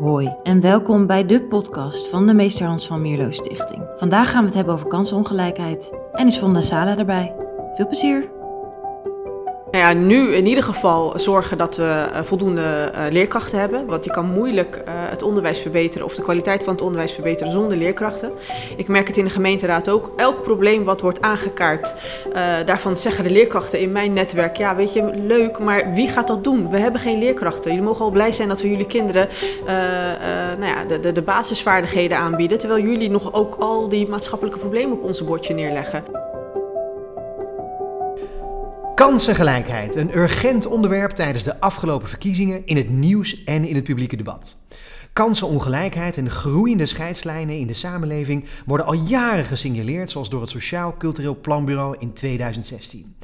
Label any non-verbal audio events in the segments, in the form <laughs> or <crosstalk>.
Hoi en welkom bij de podcast van de Meester Hans van Mierlo Stichting. Vandaag gaan we het hebben over kansenongelijkheid en is Vonda Sala erbij. Veel plezier! Nou ja, nu in ieder geval zorgen dat we uh, voldoende uh, leerkrachten hebben. Want je kan moeilijk uh, het onderwijs verbeteren of de kwaliteit van het onderwijs verbeteren zonder leerkrachten. Ik merk het in de gemeenteraad ook. Elk probleem wat wordt aangekaart, daarvan zeggen de leerkrachten in mijn netwerk: ja, weet je, leuk, maar wie gaat dat doen? We hebben geen leerkrachten. Jullie mogen al blij zijn dat we jullie kinderen nou ja, de, de, de basisvaardigheden aanbieden. Terwijl jullie nog ook al die maatschappelijke problemen op onze bordje neerleggen. Kansengelijkheid, een urgent onderwerp tijdens de afgelopen verkiezingen in het nieuws en in het publieke debat. Kansenongelijkheid en groeiende scheidslijnen in de samenleving worden al jaren gesignaleerd, zoals door het Sociaal Cultureel Planbureau in 2016.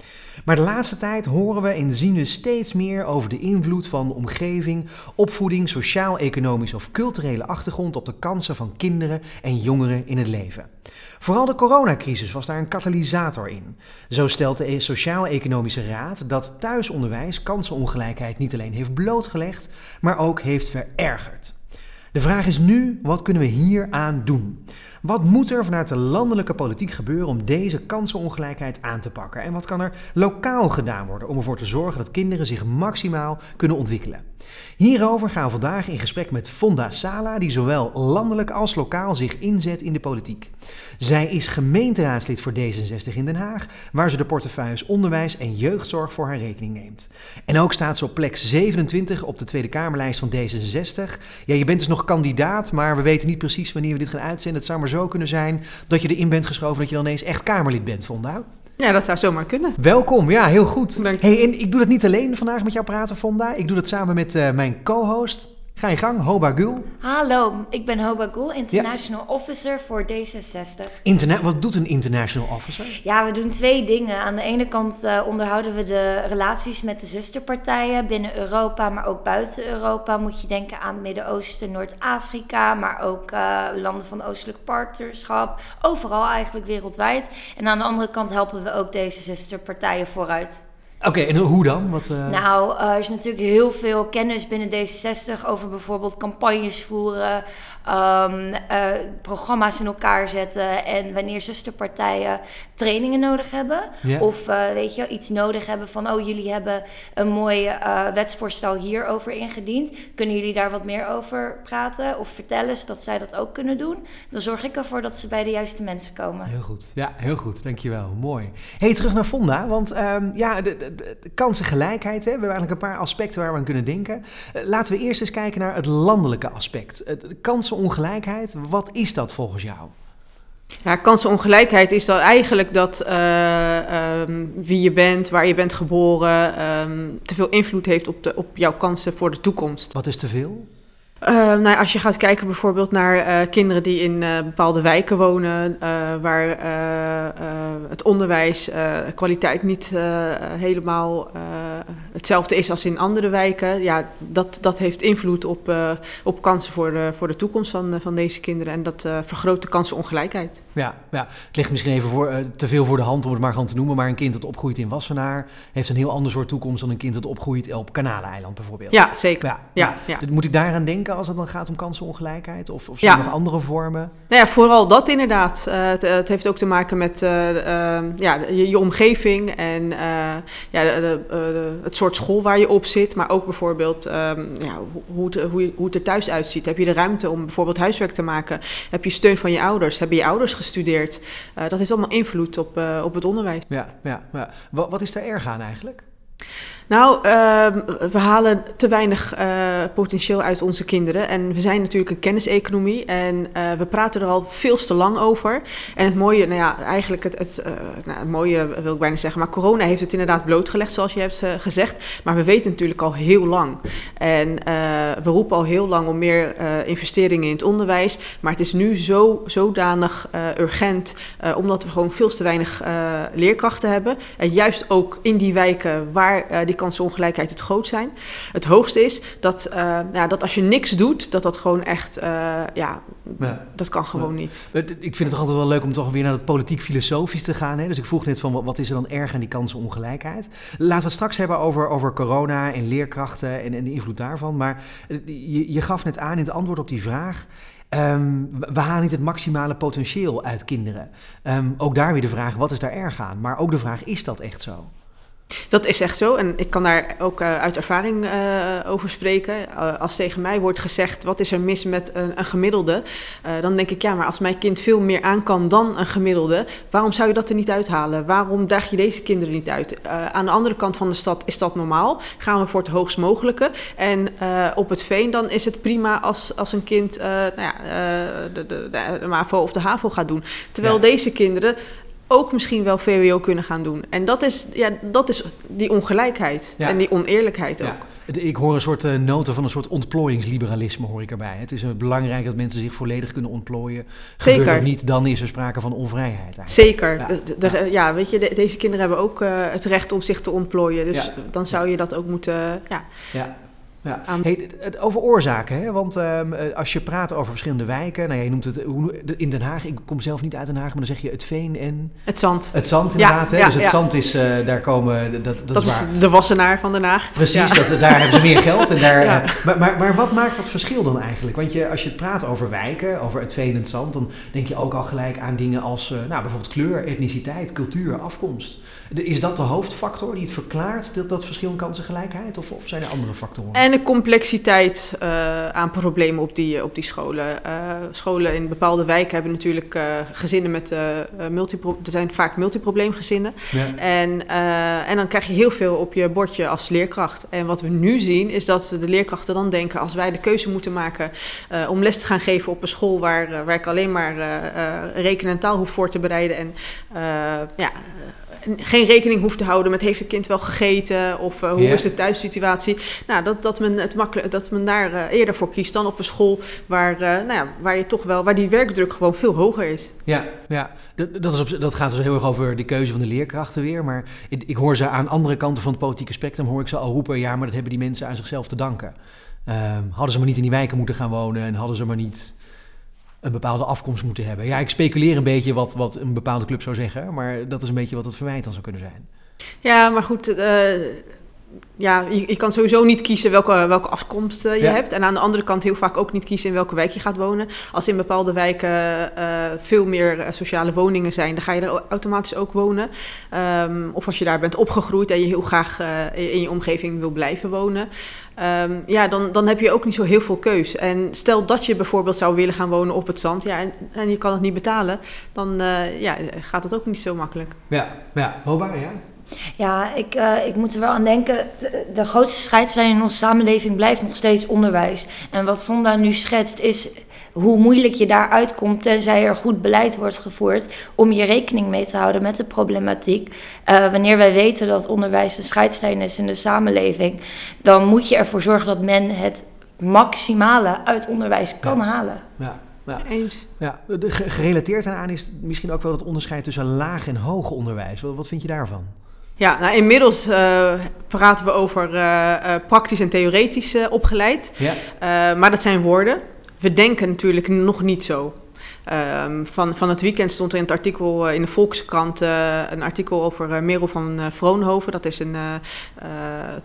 Maar de laatste tijd horen we en zien we steeds meer over de invloed van omgeving, opvoeding, sociaal-economisch of culturele achtergrond op de kansen van kinderen en jongeren in het leven. Vooral de coronacrisis was daar een katalysator in. Zo stelt de Sociaal-Economische Raad dat thuisonderwijs kansenongelijkheid niet alleen heeft blootgelegd, maar ook heeft verergerd. De vraag is nu, wat kunnen we hier aan doen? Wat moet er vanuit de landelijke politiek gebeuren om deze kansenongelijkheid aan te pakken? En wat kan er lokaal gedaan worden om ervoor te zorgen dat kinderen zich maximaal kunnen ontwikkelen? Hierover gaan we vandaag in gesprek met Fonda Sala, die zowel landelijk als lokaal zich inzet in de politiek. Zij is gemeenteraadslid voor D66 in Den Haag, waar ze de portefeuilles onderwijs en jeugdzorg voor haar rekening neemt. En ook staat ze op plek 27 op de Tweede Kamerlijst van D66. Ja, je bent dus nog kandidaat, maar we weten niet precies wanneer we dit gaan uitzenden. Het zou maar zo kunnen zijn dat je erin bent geschoven dat je dan ineens echt Kamerlid bent, Fonda. Ja, dat zou zomaar kunnen. Welkom, ja, heel goed. Hey, en ik doe dat niet alleen vandaag met jou praten, Fonda. Ik doe dat samen met uh, mijn co-host, Ga je gang, Hoba Gul. Hallo, ik ben Hoba Gul, International ja. Officer voor D66. Interna wat doet een International Officer? Ja, we doen twee dingen. Aan de ene kant uh, onderhouden we de relaties met de zusterpartijen binnen Europa, maar ook buiten Europa. Moet je denken aan Midden-Oosten, Noord-Afrika, maar ook uh, landen van Oostelijk Partnerschap. Overal eigenlijk wereldwijd. En aan de andere kant helpen we ook deze zusterpartijen vooruit. Oké, en hoe dan? Wat, uh... Nou, er is natuurlijk heel veel kennis binnen D66 over bijvoorbeeld campagnes voeren, um, uh, programma's in elkaar zetten. En wanneer zusterpartijen trainingen nodig hebben, yeah. of uh, weet je, iets nodig hebben van, oh, jullie hebben een mooi wetsvoorstel hierover ingediend. Kunnen jullie daar wat meer over praten of vertellen, zodat zij dat ook kunnen doen? Dan zorg ik ervoor dat ze bij de juiste mensen komen. Heel goed, ja, heel goed, dankjewel. Mooi. hey, terug naar Fonda, want um, ja, de, de, de kansengelijkheid. Hè? We hebben eigenlijk een paar aspecten waar we aan kunnen denken. Uh, laten we eerst eens kijken naar het landelijke aspect. Uh, kansenongelijkheid, wat is dat volgens jou? Ja, kansenongelijkheid is dan eigenlijk dat uh, um, wie je bent, waar je bent geboren, um, te veel invloed heeft op, de, op jouw kansen voor de toekomst. Wat is te veel? Uh, nou, als je gaat kijken bijvoorbeeld naar uh, kinderen die in uh, bepaalde wijken wonen, waar het onderwijs kwaliteit niet helemaal hetzelfde is als in andere wijken, ja, dat, dat heeft invloed op, op kansen voor de, voor de toekomst van, van deze kinderen en dat vergroot de kansenongelijkheid. Ja, ja, het ligt misschien even voor, te veel voor de hand om het maar gewoon te noemen, maar een kind dat opgroeit in Wassenaar heeft een heel ander soort toekomst dan een kind dat opgroeit op Kanaleiland bijvoorbeeld. Ja, zeker. Ja, ja, ja. Moet ik daaraan denken? als het dan gaat om kansenongelijkheid? Of, of zijn er nog andere vormen? Nou ja, vooral dat inderdaad. Uh, het, het, heeft ook te maken met uh, ja, je, je, omgeving en ja, de, de, het soort school waar je op zit. Maar ook bijvoorbeeld um, ja, hoe, het, hoe, hoe het er thuis uitziet. Heb je de ruimte om bijvoorbeeld huiswerk te maken? Heb je steun van je ouders? Hebben je ouders gestudeerd? dat heeft allemaal invloed op, op het onderwijs. Ja, ja, ja. Wat, wat is daar erg aan eigenlijk? Nou, uh, we halen te weinig uh, potentieel uit onze kinderen. En we zijn natuurlijk een kenniseconomie. En uh, we praten er al veel te lang over. En het mooie, nou ja, eigenlijk het, het, uh, nou, het mooie wil ik bijna zeggen. Maar corona heeft het inderdaad blootgelegd, zoals je hebt gezegd. Maar we weten natuurlijk al heel lang. En we roepen al heel lang om meer investeringen in het onderwijs. Maar het is nu zo zodanig urgent, omdat we gewoon veel te weinig leerkrachten hebben. En juist ook in die wijken waar die kansenongelijkheid het groot zijn. Het hoogste is dat, ja, dat als je niks doet, dat dat gewoon echt, ja, ja, dat kan gewoon niet. Ik vind het toch altijd wel leuk om toch weer naar het politiek-filosofisch te gaan. Hè? Dus ik vroeg net van, wat is er dan erg aan die kansenongelijkheid? Laten we het straks hebben over, over corona en leerkrachten en, en de invloed daarvan. Maar je, je gaf net aan in het antwoord op die vraag... Um, we halen niet het maximale potentieel uit kinderen. Um, ook daar weer de vraag, wat is daar erg aan? Maar ook de vraag, is dat echt zo? Dat is echt zo en ik kan daar ook uh, uit ervaring uh, over spreken. Uh, als tegen mij wordt gezegd, wat is er mis met een, een gemiddelde? dan denk ik, ja, maar als mijn kind veel meer aan kan dan een gemiddelde, waarom zou je dat er niet uithalen? Waarom daag je deze kinderen niet uit? aan de andere kant van de stad is dat normaal. Gaan we voor het hoogst mogelijke. En op het veen dan is het prima als, als een kind nou ja, de, de, de, de, MAVO of de HAVO gaat doen. Terwijl ja. deze kinderen ook misschien wel VWO kunnen gaan doen. En dat is, ja, dat is die ongelijkheid en die oneerlijkheid ook. Ik hoor een soort uh, noten van een soort ontplooiingsliberalisme hoor ik erbij. Het is uh, belangrijk dat mensen zich volledig kunnen ontplooien. Zeker. Gebeurt dat niet, dan is er sprake van onvrijheid. Eigenlijk. Zeker. Ja. De, de, ja. weet je, deze kinderen hebben ook uh, het recht om zich te ontplooien. Dus dan zou je dat ook moeten, ja. Ja. Hey, over oorzaken, hè? want um, als je praat over verschillende wijken, nou, ja, je noemt het in Den Haag, ik kom zelf niet uit Den Haag, maar dan zeg je het veen en... Het zand. Het zand inderdaad, ja, hè? dus het zand is, uh, daar komen... Dat, dat, dat is, is de wassenaar van Den Haag. Precies, dat, daar hebben ze meer geld. En daar, uh, maar, maar, maar wat maakt dat verschil dan eigenlijk? Want je, als je het praat over wijken, over het veen en het zand, dan denk je ook al gelijk aan dingen als uh, nou, bijvoorbeeld kleur, etniciteit, cultuur, afkomst. Is dat de hoofdfactor die het verklaart, dat, dat verschil in kansengelijkheid? Of, of zijn er andere factoren? En de complexiteit uh, aan problemen op die, op die scholen. Uh, scholen in bepaalde wijken hebben natuurlijk uh, gezinnen met multipro... Er zijn vaak multiprobleemgezinnen. Ja. En, en dan krijg je heel veel op je bordje als leerkracht. En wat we nu zien is dat de leerkrachten dan denken... als wij de keuze moeten maken om les te gaan geven op een school... waar, waar ik alleen maar rekenen en taal hoef voor te bereiden... en ja geen rekening hoeft te houden met heeft het kind wel gegeten of uh, hoe yeah. is de thuissituatie. Nou, dat, dat, men het makkelijk, dat men daar uh, eerder voor kiest dan op een school waar, uh, nou ja, waar je toch wel, waar die werkdruk gewoon veel hoger is. Ja, ja. Dat, dat, is op, dat gaat dus heel erg over de keuze van de leerkrachten weer. Maar ik, ik, hoor ze aan andere kanten van het politieke spectrum, hoor ik ze al roepen, ja, maar dat hebben die mensen aan zichzelf te danken. Um, hadden ze maar niet in die wijken moeten gaan wonen en hadden ze maar niet een bepaalde afkomst moeten hebben. Ja, ik speculeer een beetje wat, wat een bepaalde club zou zeggen, maar dat is een beetje wat het verwijt dan zou kunnen zijn. Ja, maar goed, uh, ja, je, je, kan sowieso niet kiezen welke, welke afkomst je ja. hebt. En aan de andere kant heel vaak ook niet kiezen in welke wijk je gaat wonen. Als in bepaalde wijken uh, veel meer uh, sociale woningen zijn, dan ga je er automatisch ook wonen. Um, of als je daar bent opgegroeid en je heel graag in je omgeving wil blijven wonen. Um, ja, dan, dan heb je ook niet zo heel veel keus. En stel dat je bijvoorbeeld zou willen gaan wonen op het zand ja, en, en je kan het niet betalen, dan ja, gaat het ook niet zo makkelijk. Ja, ja. Hoba, ja. Ja, ik, uh, ik moet er wel aan denken. De, de, grootste scheidslijn in onze samenleving blijft nog steeds onderwijs. En wat Vonda nu schetst is hoe moeilijk je daaruit komt tenzij er goed beleid wordt gevoerd om je rekening mee te houden met de problematiek. Uh, wanneer wij weten dat onderwijs een scheidslijn is in de samenleving, dan moet je ervoor zorgen dat men het maximale uit onderwijs kan ja. halen. Ja. Ja. Eens. Ja, gerelateerd aan is misschien ook wel het onderscheid tussen laag en hoog onderwijs. Wat, wat vind je daarvan? Ja, nou, inmiddels uh, praten we over uh, uh, praktisch en theoretisch opgeleid. Ja. maar dat zijn woorden. We denken natuurlijk nog niet zo. Um, van, van het weekend stond er in het artikel in de Volkskrant uh, een artikel over uh, Merel van Vroonhoven. Dat is een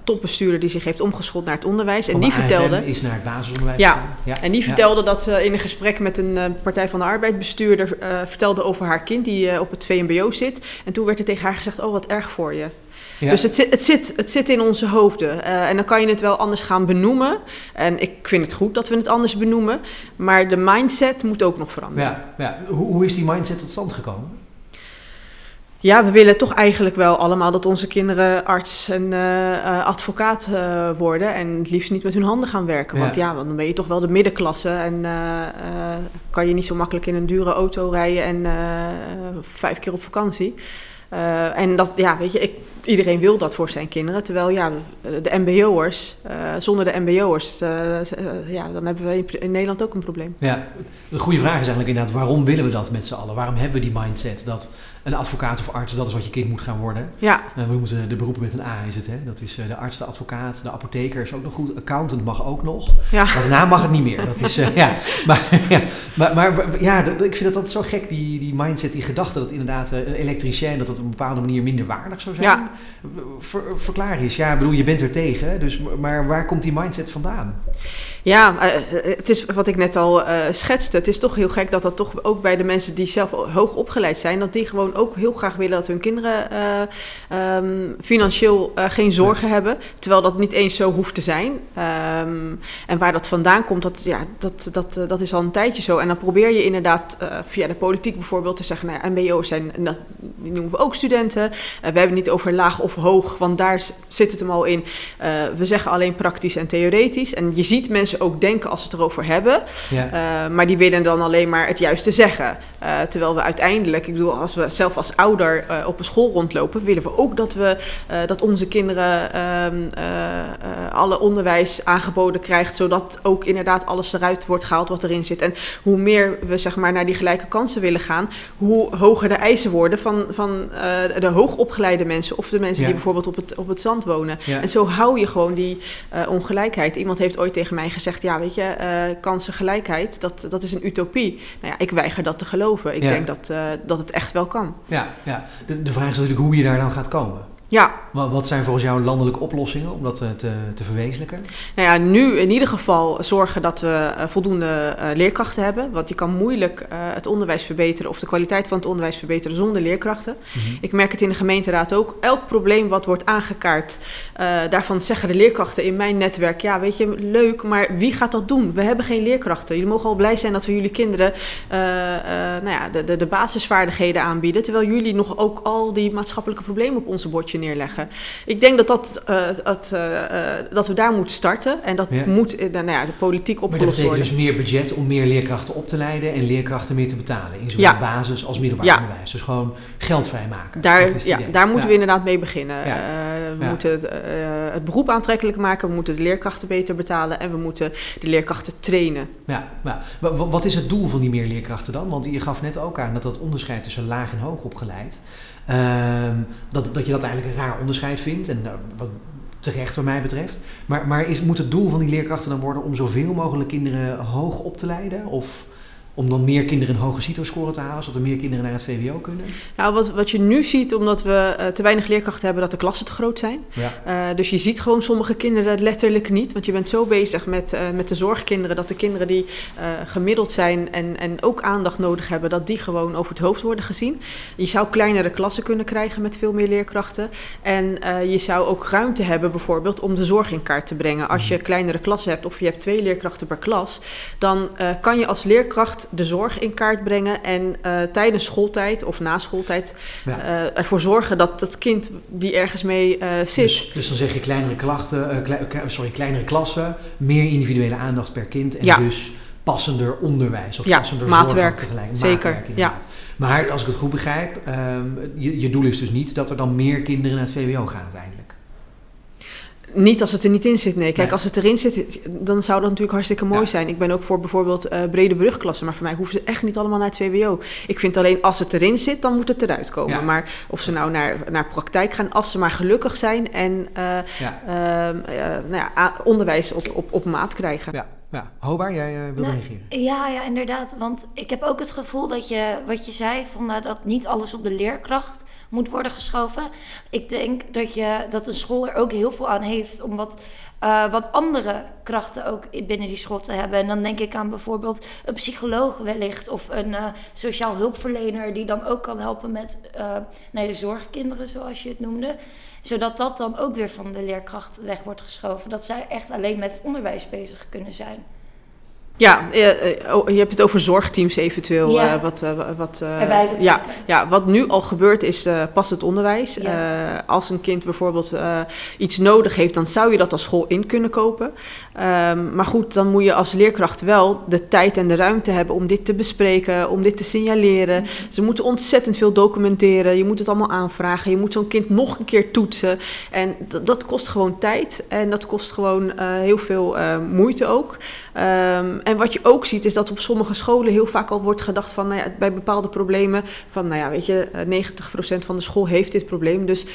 topbestuurder die zich heeft omgeschoold naar het onderwijs. Van en die AFM vertelde. is naar het basisonderwijs. Ja, ja. en die vertelde ja. dat ze in een gesprek met een Partij van de Arbeid bestuurder vertelde over haar kind die op het VMBO zit. En toen werd er tegen haar gezegd: Oh, wat erg voor je. Ja. Dus het zit, het, zit, het zit in onze hoofden. Uh, en dan kan je het wel anders gaan benoemen. En ik vind het goed dat we het anders benoemen. Maar de mindset moet ook nog veranderen. Ja, ja. Hoe, hoe is die mindset tot stand gekomen? Ja, we willen toch eigenlijk wel allemaal dat onze kinderen arts en uh, uh, advocaat uh, worden. En het liefst niet met hun handen gaan werken. Ja. Want ja, dan ben je toch wel de middenklasse. En kan je niet zo makkelijk in een dure auto rijden en vijf keer op vakantie. en dat, ja, weet je, ik, iedereen wil dat voor zijn kinderen. Terwijl ja, de mbo'ers, uh, zonder de mbo'ers, uh, uh, ja, dan hebben we in Nederland ook een probleem. Ja, de goede vraag is eigenlijk inderdaad, waarom willen we dat met z'n allen? Waarom hebben we die mindset dat een advocaat of arts, dat is wat je kind moet gaan worden? Ja. we moeten de beroepen met een A is het, hè? Dat is de arts, de advocaat, de apotheker is ook nog goed, accountant mag ook nog. Ja. Maar daarna mag het niet meer. Dat is, <laughs> ja. Maar, ja, maar, maar ja, ik vind het altijd zo gek, die, die mindset, die gedachte dat inderdaad een elektricien, dat dat op een bepaalde manier minder waardig zou zijn. Ja. Ver, verklaar eens. Ja, ik bedoel, je bent er tegen, dus, maar waar komt die mindset vandaan? Ja, het is wat ik net al uh, schetste. Het is toch heel gek dat dat toch ook bij de mensen die zelf hoog opgeleid zijn, dat die gewoon ook heel graag willen dat hun kinderen uh, um, financieel uh, geen zorgen ja. hebben. Terwijl dat niet eens zo hoeft te zijn. Um, en waar dat vandaan komt, dat, ja, dat, dat, dat is al een tijdje zo. En dan probeer je inderdaad via de politiek bijvoorbeeld te zeggen, nou ja, MBO's zijn, dat, die noemen we ook studenten. we hebben het niet over laag of hoog, want daar zit het hem al in. we zeggen alleen praktisch en theoretisch. En je ziet mensen ook denken als ze het erover hebben. Ja. Uh, maar die willen dan alleen maar het juiste zeggen. Uh, terwijl we uiteindelijk, ik bedoel, als we zelf als ouder uh, op een school rondlopen, willen we ook dat, we, dat onze kinderen alle onderwijs aangeboden krijgt, zodat ook inderdaad alles eruit wordt gehaald wat erin zit. En hoe meer we zeg maar, naar die gelijke kansen willen gaan, hoe hoger de eisen worden van, van de hoogopgeleide mensen of de mensen Ja. die bijvoorbeeld op het, op het zand wonen. Ja. En zo hou je gewoon die ongelijkheid. Iemand heeft ooit tegen mij gezegd, ja weet je, uh, kansengelijkheid, dat, dat is een utopie. Nou ja, ik weiger dat te geloven. Ik Ja. denk dat, uh, dat het echt wel kan. Ja, ja. De, de vraag is natuurlijk hoe je daar dan gaat komen. Ja, Wat, wat zijn volgens jou landelijke oplossingen om dat eh, te, te verwezenlijken? nou ja, nu in ieder geval zorgen dat we uh, voldoende uh, leerkrachten hebben. Want je kan moeilijk het onderwijs verbeteren of de kwaliteit van het onderwijs verbeteren zonder leerkrachten. Mhm. Ik merk het in de gemeenteraad ook. Elk probleem wat wordt aangekaart, daarvan zeggen de leerkrachten in mijn netwerk: ja, weet je, leuk, maar wie gaat dat doen? We hebben geen leerkrachten. Jullie mogen al blij zijn dat we jullie kinderen uh, uh, nou ja, de, de, de basisvaardigheden aanbieden, terwijl jullie nog ook al die maatschappelijke problemen op onze bordje neerleggen. Ik denk dat, dat, uh, dat, dat we daar moeten starten en dat Ja. moet nou ja, de politiek Maar dat opgelost betekent worden. dus meer budget om meer leerkrachten op te leiden en leerkrachten meer te betalen. In zowel Ja. basis als middelbaar onderwijs. Dus gewoon geld vrijmaken. Daar, ja, idee. daar moeten we inderdaad mee beginnen. Uh, we moeten het, het beroep aantrekkelijk maken, we moeten de leerkrachten beter betalen en we moeten de leerkrachten trainen. Ja, wat is het doel van die meer leerkrachten dan? Want je gaf net ook aan dat dat onderscheid tussen laag en hoog opgeleid, ehm, dat, dat je dat eigenlijk een raar onderscheid vindt. En nou, wat terecht wat mij betreft. Maar, maar is, moet het doel van die leerkrachten dan worden om zoveel mogelijk kinderen hoog op te leiden? Of om dan meer kinderen een hoge CITO-score te halen, zodat er meer kinderen naar het VWO kunnen? Nou, wat, wat je nu ziet, omdat we uh, te weinig leerkrachten hebben, dat de klassen te groot zijn. Ja. Uh, dus je ziet gewoon sommige kinderen letterlijk niet. Want je bent zo bezig met, uh, met de zorgkinderen dat de kinderen die gemiddeld zijn en, en ook aandacht nodig hebben, dat die gewoon over het hoofd worden gezien. Je zou kleinere klassen kunnen krijgen met veel meer leerkrachten. En je zou ook ruimte hebben bijvoorbeeld om de zorg in kaart te brengen. Als je kleinere klassen hebt of je hebt twee leerkrachten per klas, dan kan je als leerkracht de zorg in kaart brengen en uh, tijdens schooltijd of na schooltijd Ja. uh, ervoor zorgen dat dat kind die ergens mee uh, zit. Dus, dus dan zeg je kleinere klachten, eh, klei- sorry, kleinere klassen, meer individuele aandacht per kind en Ja. dus passender onderwijs of Ja, passender maatwerk. zorg tegelijk. Zeker, Maatwerk, ja. Maar als ik het goed begrijp, ehm, je, je doel is dus niet dat er dan meer kinderen naar het VWO gaan uiteindelijk. Niet als het er niet in zit, nee. Kijk, Nee. als het erin zit, dan zou dat natuurlijk hartstikke mooi Ja. zijn. Ik ben ook voor bijvoorbeeld eh, brede brugklassen, maar voor mij hoeven ze echt niet allemaal naar het VWO. Ik vind alleen als het erin zit, dan moet het eruit komen. Ja. Maar of ze nou naar, naar praktijk gaan, als ze maar gelukkig zijn en eh, Ja. ehm, eh, nou onderwijs op, op, op maat krijgen. Ja, ja. Hobar, jij eh, wil Nou, reageren? Ja, ja, inderdaad. Want ik heb ook het gevoel dat je, wat je zei, van, nou, dat niet alles op de leerkracht moet worden geschoven. Ik denk dat, je, dat een school er ook heel veel aan heeft om wat, eh, wat andere krachten ook binnen die school te hebben. En dan denk ik aan bijvoorbeeld een psycholoog wellicht of een eh, sociaal hulpverlener die dan ook kan helpen met eh nee, de zorgkinderen, zoals je het noemde. Zodat dat dan ook weer van de leerkracht weg wordt geschoven. Dat zij echt alleen met onderwijs bezig kunnen zijn. Ja, eh, oh, je hebt het over zorgteams eventueel. Ja. eh, wat, eh, wat, eh, ja, ja, wat nu al gebeurt is eh pas het onderwijs. Ja. Eh, als een kind bijvoorbeeld eh, iets nodig heeft, dan zou je dat als school in kunnen kopen. Ehm, maar goed, dan moet je als leerkracht wel de tijd en de ruimte hebben om dit te bespreken, om dit te signaleren. Ze moeten ontzettend veel documenteren. Je moet het allemaal aanvragen. Je moet zo'n kind nog een keer toetsen. En dat, kost gewoon tijd. En dat kost gewoon eh, heel veel eh, moeite ook. Ehm, en wat je ook ziet is dat op sommige scholen heel vaak al wordt gedacht van, nou ja, bij bepaalde problemen, van nou ja, weet je, eh, 90% van de school heeft dit probleem. Dus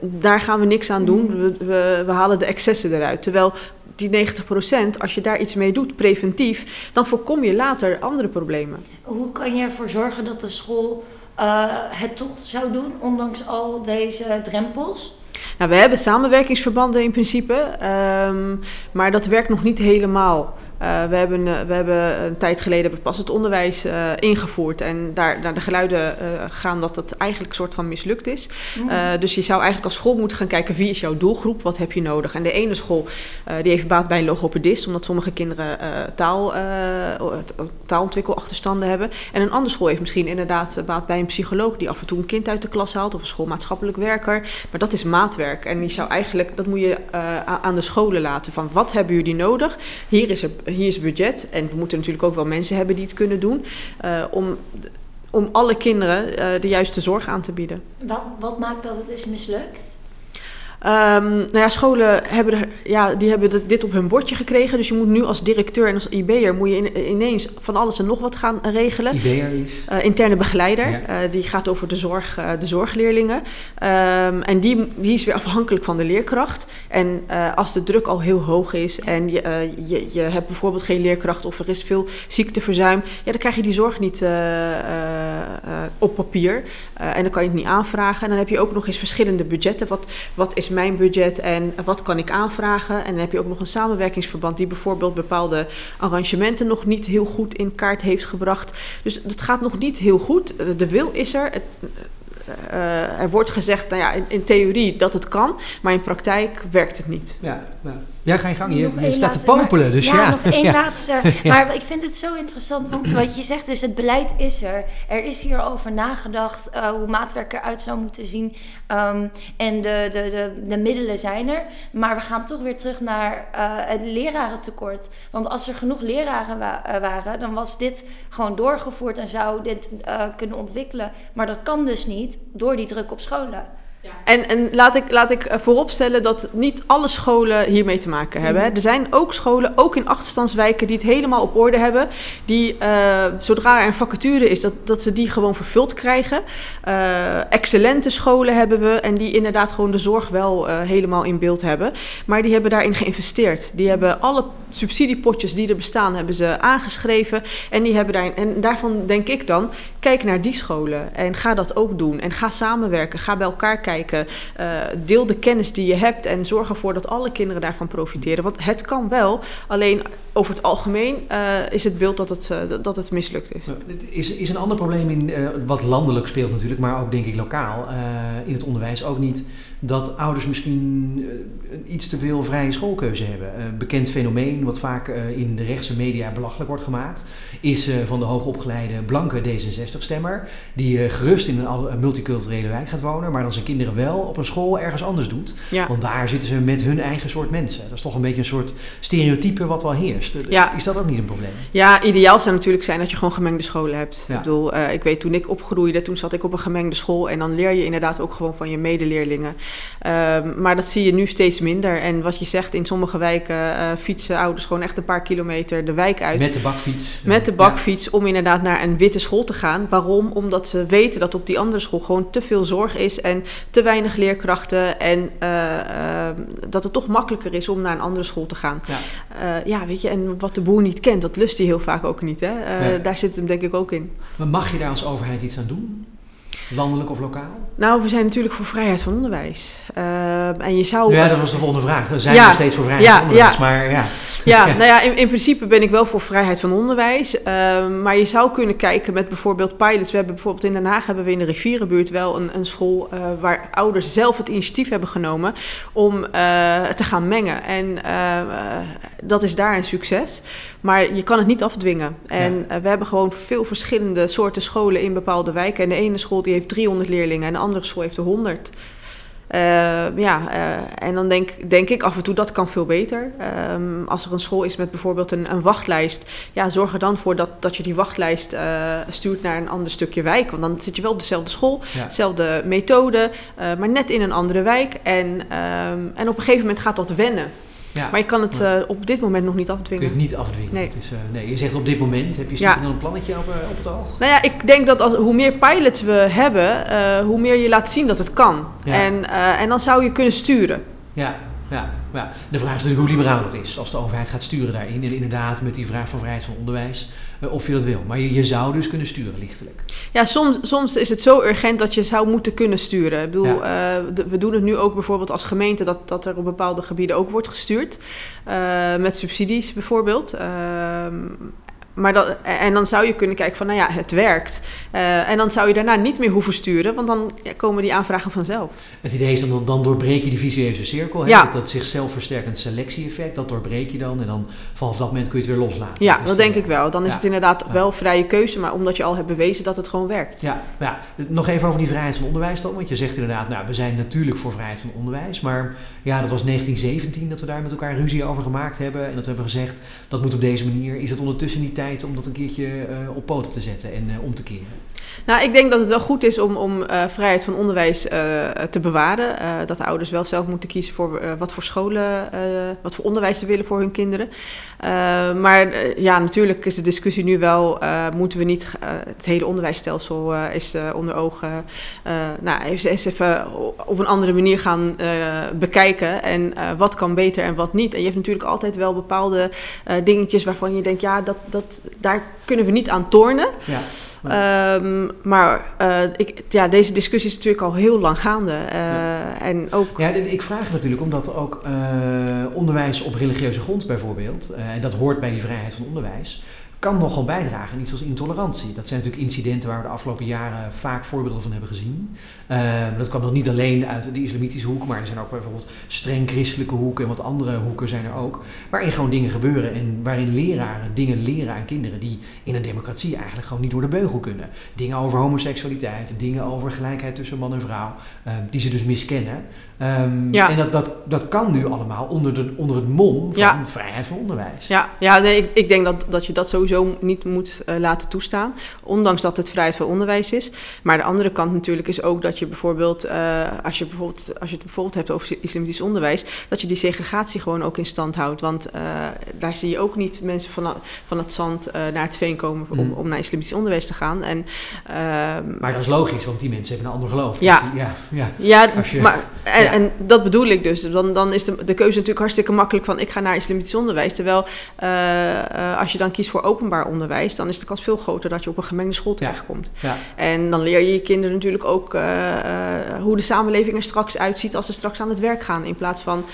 daar gaan we niks aan doen. We, we, we halen de excessen eruit. Terwijl die 90%, als je daar iets mee doet, preventief, dan voorkom je later andere problemen. Hoe kan je ervoor zorgen dat de school eh, het toch zou doen, ondanks al deze drempels? Nou, we hebben samenwerkingsverbanden in principe, ehm, maar dat werkt nog niet helemaal. Eh, we, hebben, eh, we hebben een tijd geleden hebben pas het onderwijs eh, ingevoerd. En daar, naar de geluiden gaan dat het eigenlijk een soort van mislukt is. Eh, dus je zou eigenlijk als school moeten gaan kijken wie is jouw doelgroep, wat heb je nodig. En de ene school die heeft baat bij een logopedist, omdat sommige kinderen taal, taalontwikkelachterstanden hebben. En een andere school heeft misschien inderdaad baat bij een psycholoog die af en toe een kind uit de klas haalt, of een schoolmaatschappelijk werker. Maar dat is maatwerk. En die zou eigenlijk, dat moet je aan de scholen laten. Van wat hebben jullie nodig? Hier is, er, hier is budget. En we moeten natuurlijk ook wel mensen hebben die het kunnen doen. eh, om, om alle kinderen eh, de juiste zorg aan te bieden. Wat, wat maakt dat het is mislukt? Ehm, nou ja, scholen hebben, er, ja, die hebben dit- op hun bordje gekregen. Dus je moet nu als directeur en als IB'er moet je in- ineens van alles en nog wat gaan regelen. IB'er is. Eh, interne begeleider, Ja. eh, die gaat over de, zorg, eh, de zorgleerlingen. Ehm, en die, die is weer <laughs> afhankelijk van de leerkracht. En eh, als de druk al heel hoog is en je, eh, je, je hebt bijvoorbeeld geen leerkracht of er is veel ziekteverzuim, ja, dan krijg je die zorg niet eh, eh, eh, op papier. Eh, en dan kan je het niet aanvragen. En dan heb je ook nog eens verschillende budgetten. Wat, wat is mijn budget en wat kan ik aanvragen? En dan heb je ook nog een samenwerkingsverband die bijvoorbeeld bepaalde arrangementen nog niet heel goed in kaart heeft gebracht. Dus dat gaat nog niet heel goed. Eh, De wil is er. Het, eh, er wordt gezegd, nou ja, in, in theorie dat het kan, maar in praktijk werkt het niet. Ja, nou. Ja, ga je gang. Je, staat te popelen, dus ja. ja. nog één <laughs> Ja. laatste. <laughs> Maar ik vind het zo interessant, want wat je zegt is, het beleid is er. Er is hierover nagedacht eh, hoe maatwerk eruit zou moeten zien. Ehm, en de, de, de, de middelen zijn er. Maar we gaan toch weer terug naar eh, het lerarentekort. Want als er genoeg leraren wa- eh, waren, dan was dit gewoon doorgevoerd en zou dit kunnen ontwikkelen. Maar dat kan dus niet door die druk op scholen. En, en laat ik, laat ik eh, vooropstellen dat niet alle scholen hiermee te maken hebben. hè. Er zijn ook scholen, ook in achterstandswijken, die het helemaal op orde hebben. Die, eh, zodra er een vacature is, dat, dat ze die gewoon vervuld krijgen. Eh, excellente scholen hebben we en die inderdaad gewoon de zorg wel helemaal in beeld hebben. Maar die hebben daarin geïnvesteerd. Die hebben alle subsidiepotjes die er bestaan, hebben ze aangeschreven. En, die hebben daarin, en daarvan denk ik dan, kijk naar die scholen en ga dat ook doen. En ga samenwerken, ga bij elkaar kijken. Eh, deel de kennis die je hebt en zorg ervoor dat alle kinderen daarvan profiteren. Want het kan wel, alleen over het algemeen eh, is het beeld dat het, eh, dat het mislukt is. Is, is een ander probleem in wat landelijk speelt natuurlijk, maar ook denk ik lokaal in het onderwijs ook niet dat ouders misschien eh, een iets te veel vrije schoolkeuze hebben. Een bekend fenomeen wat vaak eh, in de rechtse media belachelijk wordt gemaakt, is eh, van de hoogopgeleide blanke D66-stemmer die eh, gerust in een, multiculturele wijk gaat wonen, maar dan zijn kinderen wel op een school ergens anders doet. Ja. Want daar zitten ze met hun eigen soort mensen. Dat is toch een beetje een soort stereotype wat wel heerst. Ja. Is dat ook niet een probleem? Ja, ideaal zou natuurlijk zijn dat je gewoon gemengde scholen hebt. Ja. Ik bedoel, eh, ik weet toen ik opgroeide, toen zat ik op een gemengde school en dan leer je inderdaad ook gewoon van je medeleerlingen. Ehm, maar dat zie je nu steeds minder. En wat je zegt, in sommige wijken eh, fietsen ouders gewoon echt een paar kilometer de wijk uit. Met de bakfiets. Met de Ja. bakfiets om inderdaad naar een witte school te gaan. Waarom? Omdat ze weten dat op die andere school gewoon te veel zorg is en te weinig leerkrachten. En eh, ehm, dat het toch makkelijker is om naar een andere school te gaan. Ja. Eh, ja, weet je, en wat de boer niet kent, dat lust hij heel vaak ook niet. Hè? Eh, Nee. Daar zit hem denk ik ook in. Maar mag je daar als overheid iets aan doen? Landelijk of lokaal? Nou, we zijn natuurlijk voor vrijheid van onderwijs. Uh, en je zou... Ja, dat was de volgende vraag. Zijn ja, we steeds voor vrijheid van onderwijs? Ja. Maar ja. Ja, <laughs> nou ja, in, in, principe ben ik wel voor vrijheid van onderwijs. Uh, maar je zou kunnen kijken met bijvoorbeeld pilots. We hebben bijvoorbeeld in Den Haag hebben we in de rivierenbuurt wel een, een school uh, waar ouders zelf het initiatief hebben genomen om te gaan mengen. En dat is daar een succes. Maar je kan het niet afdwingen. En we hebben gewoon veel verschillende soorten scholen in bepaalde wijken. En de ene school die heeft 300 leerlingen en de andere school heeft er 100. Uh, ja, uh, en dan denk, denk ik af en toe dat kan veel beter. Um, als er een school is met bijvoorbeeld een, een, wachtlijst, ja, zorg er dan voor dat, dat je die wachtlijst uh, stuurt naar een ander stukje wijk. Want dan zit je wel op dezelfde school, ja. dezelfde methode, maar net in een andere wijk. En, um, en op een gegeven moment gaat dat wennen. Ja, maar je kan het uh, op dit moment nog niet afdwingen. Kun je het niet afdwingen. Nee. Het is, uh, nee. Je zegt op dit moment, heb je ja. dan een plannetje op, uh, op het oog? Nou ja, ik denk dat als, hoe meer pilots we hebben, hoe meer je laat zien dat het kan. Ja. En, en dan zou je kunnen sturen. Ja, ja, ja. De vraag is natuurlijk hoe liberaal het is als de overheid gaat sturen daarin. En inderdaad met die vraag van vrijheid van onderwijs, of je dat wil. Maar je, je, zou dus kunnen sturen, lichtelijk. Ja, soms, soms is het zo urgent dat je zou moeten kunnen sturen. Ik bedoel, ja. uh, de, we doen het nu ook bijvoorbeeld als gemeente dat, dat er op bepaalde gebieden ook wordt gestuurd. Uh, met subsidies bijvoorbeeld. Maar dat, en dan zou je kunnen kijken van, nou ja, het werkt. Uh, en dan zou je daarna niet meer hoeven sturen, want dan ja, komen die aanvragen vanzelf. Het idee is dan, dan doorbreek je die vicieuze cirkel. Hè? Ja. Dat, dat zichzelf versterkend selectie-effect, dat doorbreek je dan. En dan vanaf dat moment kun je het weer loslaten. Ja, dat, dat denk ik wel. Dan is ja. het inderdaad wel vrije keuze, maar omdat je al hebt bewezen dat het gewoon werkt. Ja, ja, nog even over die vrijheid van onderwijs dan. Want je zegt inderdaad, nou, we zijn natuurlijk voor vrijheid van onderwijs. Maar ja, dat was 1917 dat we daar met elkaar ruzie over gemaakt hebben. En dat we hebben gezegd, dat moet op deze manier. Is het ondertussen niet tijd om dat een keertje uh, op poten te zetten en uh, om te keren? Nou, ik denk dat het wel goed is om, om uh, vrijheid van onderwijs te bewaren. dat de ouders wel zelf moeten kiezen voor wat voor scholen, wat voor onderwijs ze willen voor hun kinderen. maar ja, natuurlijk is de discussie nu wel, moeten we niet, het hele onderwijsstelsel is onder ogen, nou, eens even op een andere manier gaan bekijken. En wat kan beter en wat niet. En je hebt natuurlijk altijd wel bepaalde dingetjes waarvan je denkt, ja, dat, dat, daar kunnen we niet aan tornen. Ja. Um, maar uh, ik, ja, deze discussie is natuurlijk al heel lang gaande. Ja. En ook... ja, ik vraag natuurlijk omdat ook uh, onderwijs op religieuze grond bijvoorbeeld, en dat hoort bij die vrijheid van onderwijs, kan nogal bijdragen. Iets als intolerantie. Dat zijn natuurlijk incidenten waar we de afgelopen jaren vaak voorbeelden van hebben gezien. Uh, dat kwam nog niet alleen uit de islamitische hoek, maar er zijn ook bijvoorbeeld streng christelijke hoeken en wat andere hoeken zijn er ook. Waarin gewoon dingen gebeuren en waarin leraren dingen leren aan kinderen die in een democratie eigenlijk gewoon niet door de beugel kunnen. Dingen over homoseksualiteit, dingen over gelijkheid tussen man en vrouw, uh, die ze dus miskennen. Um, ja. En dat, dat, dat kan nu allemaal onder, de, onder het mom van ja. vrijheid van onderwijs. Ja, ja nee, ik, ik denk dat, dat je dat sowieso niet moet uh, laten toestaan. Ondanks dat het vrijheid van onderwijs is. Maar de andere kant natuurlijk is ook dat je bijvoorbeeld, uh, als, je bijvoorbeeld als je het bijvoorbeeld hebt over islamitisch onderwijs, dat je die segregatie gewoon ook in stand houdt. Want uh, daar zie je ook niet mensen van, van het zand naar het veen komen om, mm. om naar islamitisch onderwijs te gaan. En, maar dat is logisch, want die mensen hebben een ander geloof. Ja, dus die, ja, ja. ja je, maar. En, ja. en dat bedoel ik dus. Dan, dan is de, de keuze natuurlijk hartstikke makkelijk van ik ga naar islamitisch onderwijs. Terwijl als je dan kiest voor openbaar onderwijs, dan is de kans veel groter dat je op een gemengde school terechtkomt. Ja. Ja. En dan leer je je kinderen natuurlijk ook uh, hoe de samenleving er straks uitziet als ze straks aan het werk gaan. In plaats van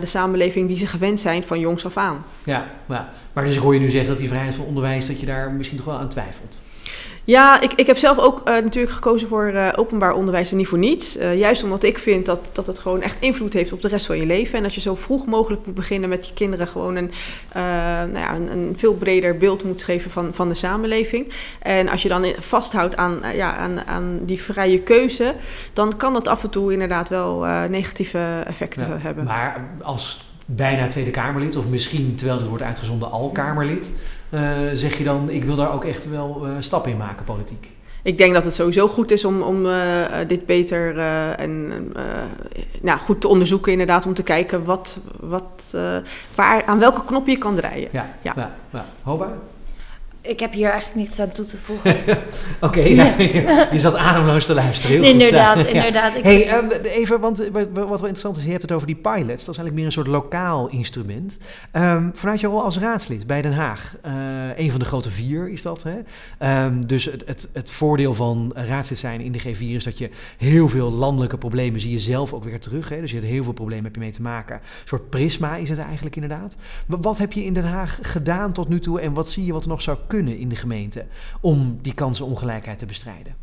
de samenleving die ze gewend zijn van jongs af aan. Ja, maar, dus hoor je nu zeggen dat die vrijheid van onderwijs, dat je daar misschien toch wel aan twijfelt. Ja, ik, ik heb zelf ook uh, natuurlijk gekozen voor uh, openbaar onderwijs en niet voor niets. Uh, juist omdat ik vind dat, dat het gewoon echt invloed heeft op de rest van je leven. En dat je zo vroeg mogelijk moet beginnen met je kinderen gewoon een, nou ja, een, een, veel breder beeld moet geven van, van de samenleving. En als je dan vasthoudt aan, ja, aan, aan die vrije keuze, dan kan dat af en toe inderdaad wel negatieve effecten ja, hebben. Maar als bijna Tweede Kamerlid, of misschien terwijl het wordt uitgezonden al Kamerlid, zeg je dan, ik wil daar ook echt wel uh, stappen in maken, politiek? Ik denk dat het sowieso goed is om, om uh, dit beter en nou, goed te onderzoeken, inderdaad, om te kijken wat, wat, waar, aan welke knop je kan draaien. Ja, ja. ja, ja. Hoba? Ik heb hier eigenlijk niets aan toe te voegen. <laughs> Oké, ja. je zat ademloos te luisteren. Heel inderdaad, goed. inderdaad. Hey, ehm, even, want wat wel interessant is, je hebt het over die pilots. Dat is eigenlijk meer een soort lokaal instrument. Ehm, vanuit je rol als raadslid bij Den Haag, eh, een van de grote vier is dat. Hè? Ehm, dus het, het, het voordeel van raadslid zijn in de G4 is dat je heel veel landelijke problemen zie je zelf ook weer terug. Hè? Dus je hebt heel veel problemen heb je mee te maken. Een soort prisma is het eigenlijk inderdaad. Wa- Wat heb je in Den Haag gedaan tot nu toe en wat zie je wat er nog zou kunnen in de gemeente om die kansenongelijkheid te bestrijden?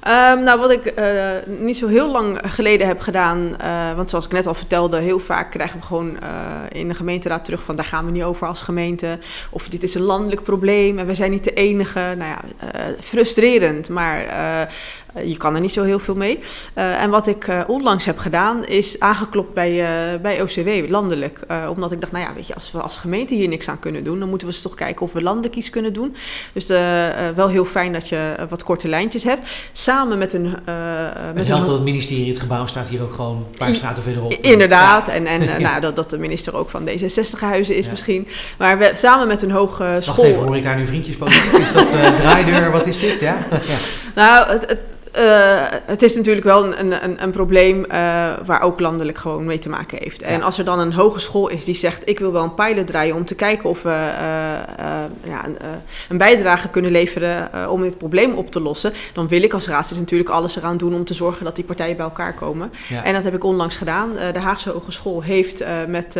Ehm, nou, wat ik eh, niet zo heel lang geleden heb gedaan, eh, want zoals ik net al vertelde, heel vaak krijgen we gewoon eh, in de gemeenteraad terug van daar gaan we niet over als gemeente. Of dit is een landelijk probleem en we zijn niet de enige. Nou ja, frustrerend, maar je kan er niet zo heel veel mee. Eh, en wat ik eh, onlangs heb gedaan, is aangeklopt bij, eh, bij OCW, landelijk. Eh, omdat ik dacht, nou ja, weet je, als we als gemeente hier niks aan kunnen doen, dan moeten we eens toch kijken of we landelijk iets kunnen doen. Dus eh, eh, wel heel fijn dat je eh, wat korte lijntjes hebt. Samen met een... eh, Het met helpt dat het ministerie, het gebouw staat hier ook gewoon een paar straten verderop. Inderdaad, Ja. en, en eh, <laughs> Ja. nou, dat, dat de minister ook van D66-huizen is Ja. misschien. Maar we, samen met een hoge Wacht school... even, hoor ik daar nu vriendjes politiek? Is dat eh, draaideur? Wat is dit? Ja? <laughs> ja. Nou, het, het, eh, het is natuurlijk wel een, een, een probleem eh, waar ook landelijk gewoon mee te maken heeft. En als er dan een hogeschool is die zegt: Ik wil wel een pilot draaien om te kijken of we eh, ja, een, een bijdrage kunnen leveren om dit probleem op te lossen, dan wil ik als raadslid natuurlijk alles eraan doen om te zorgen dat die partijen bij elkaar komen. Ja. En dat heb ik onlangs gedaan. De Haagse Hogeschool heeft met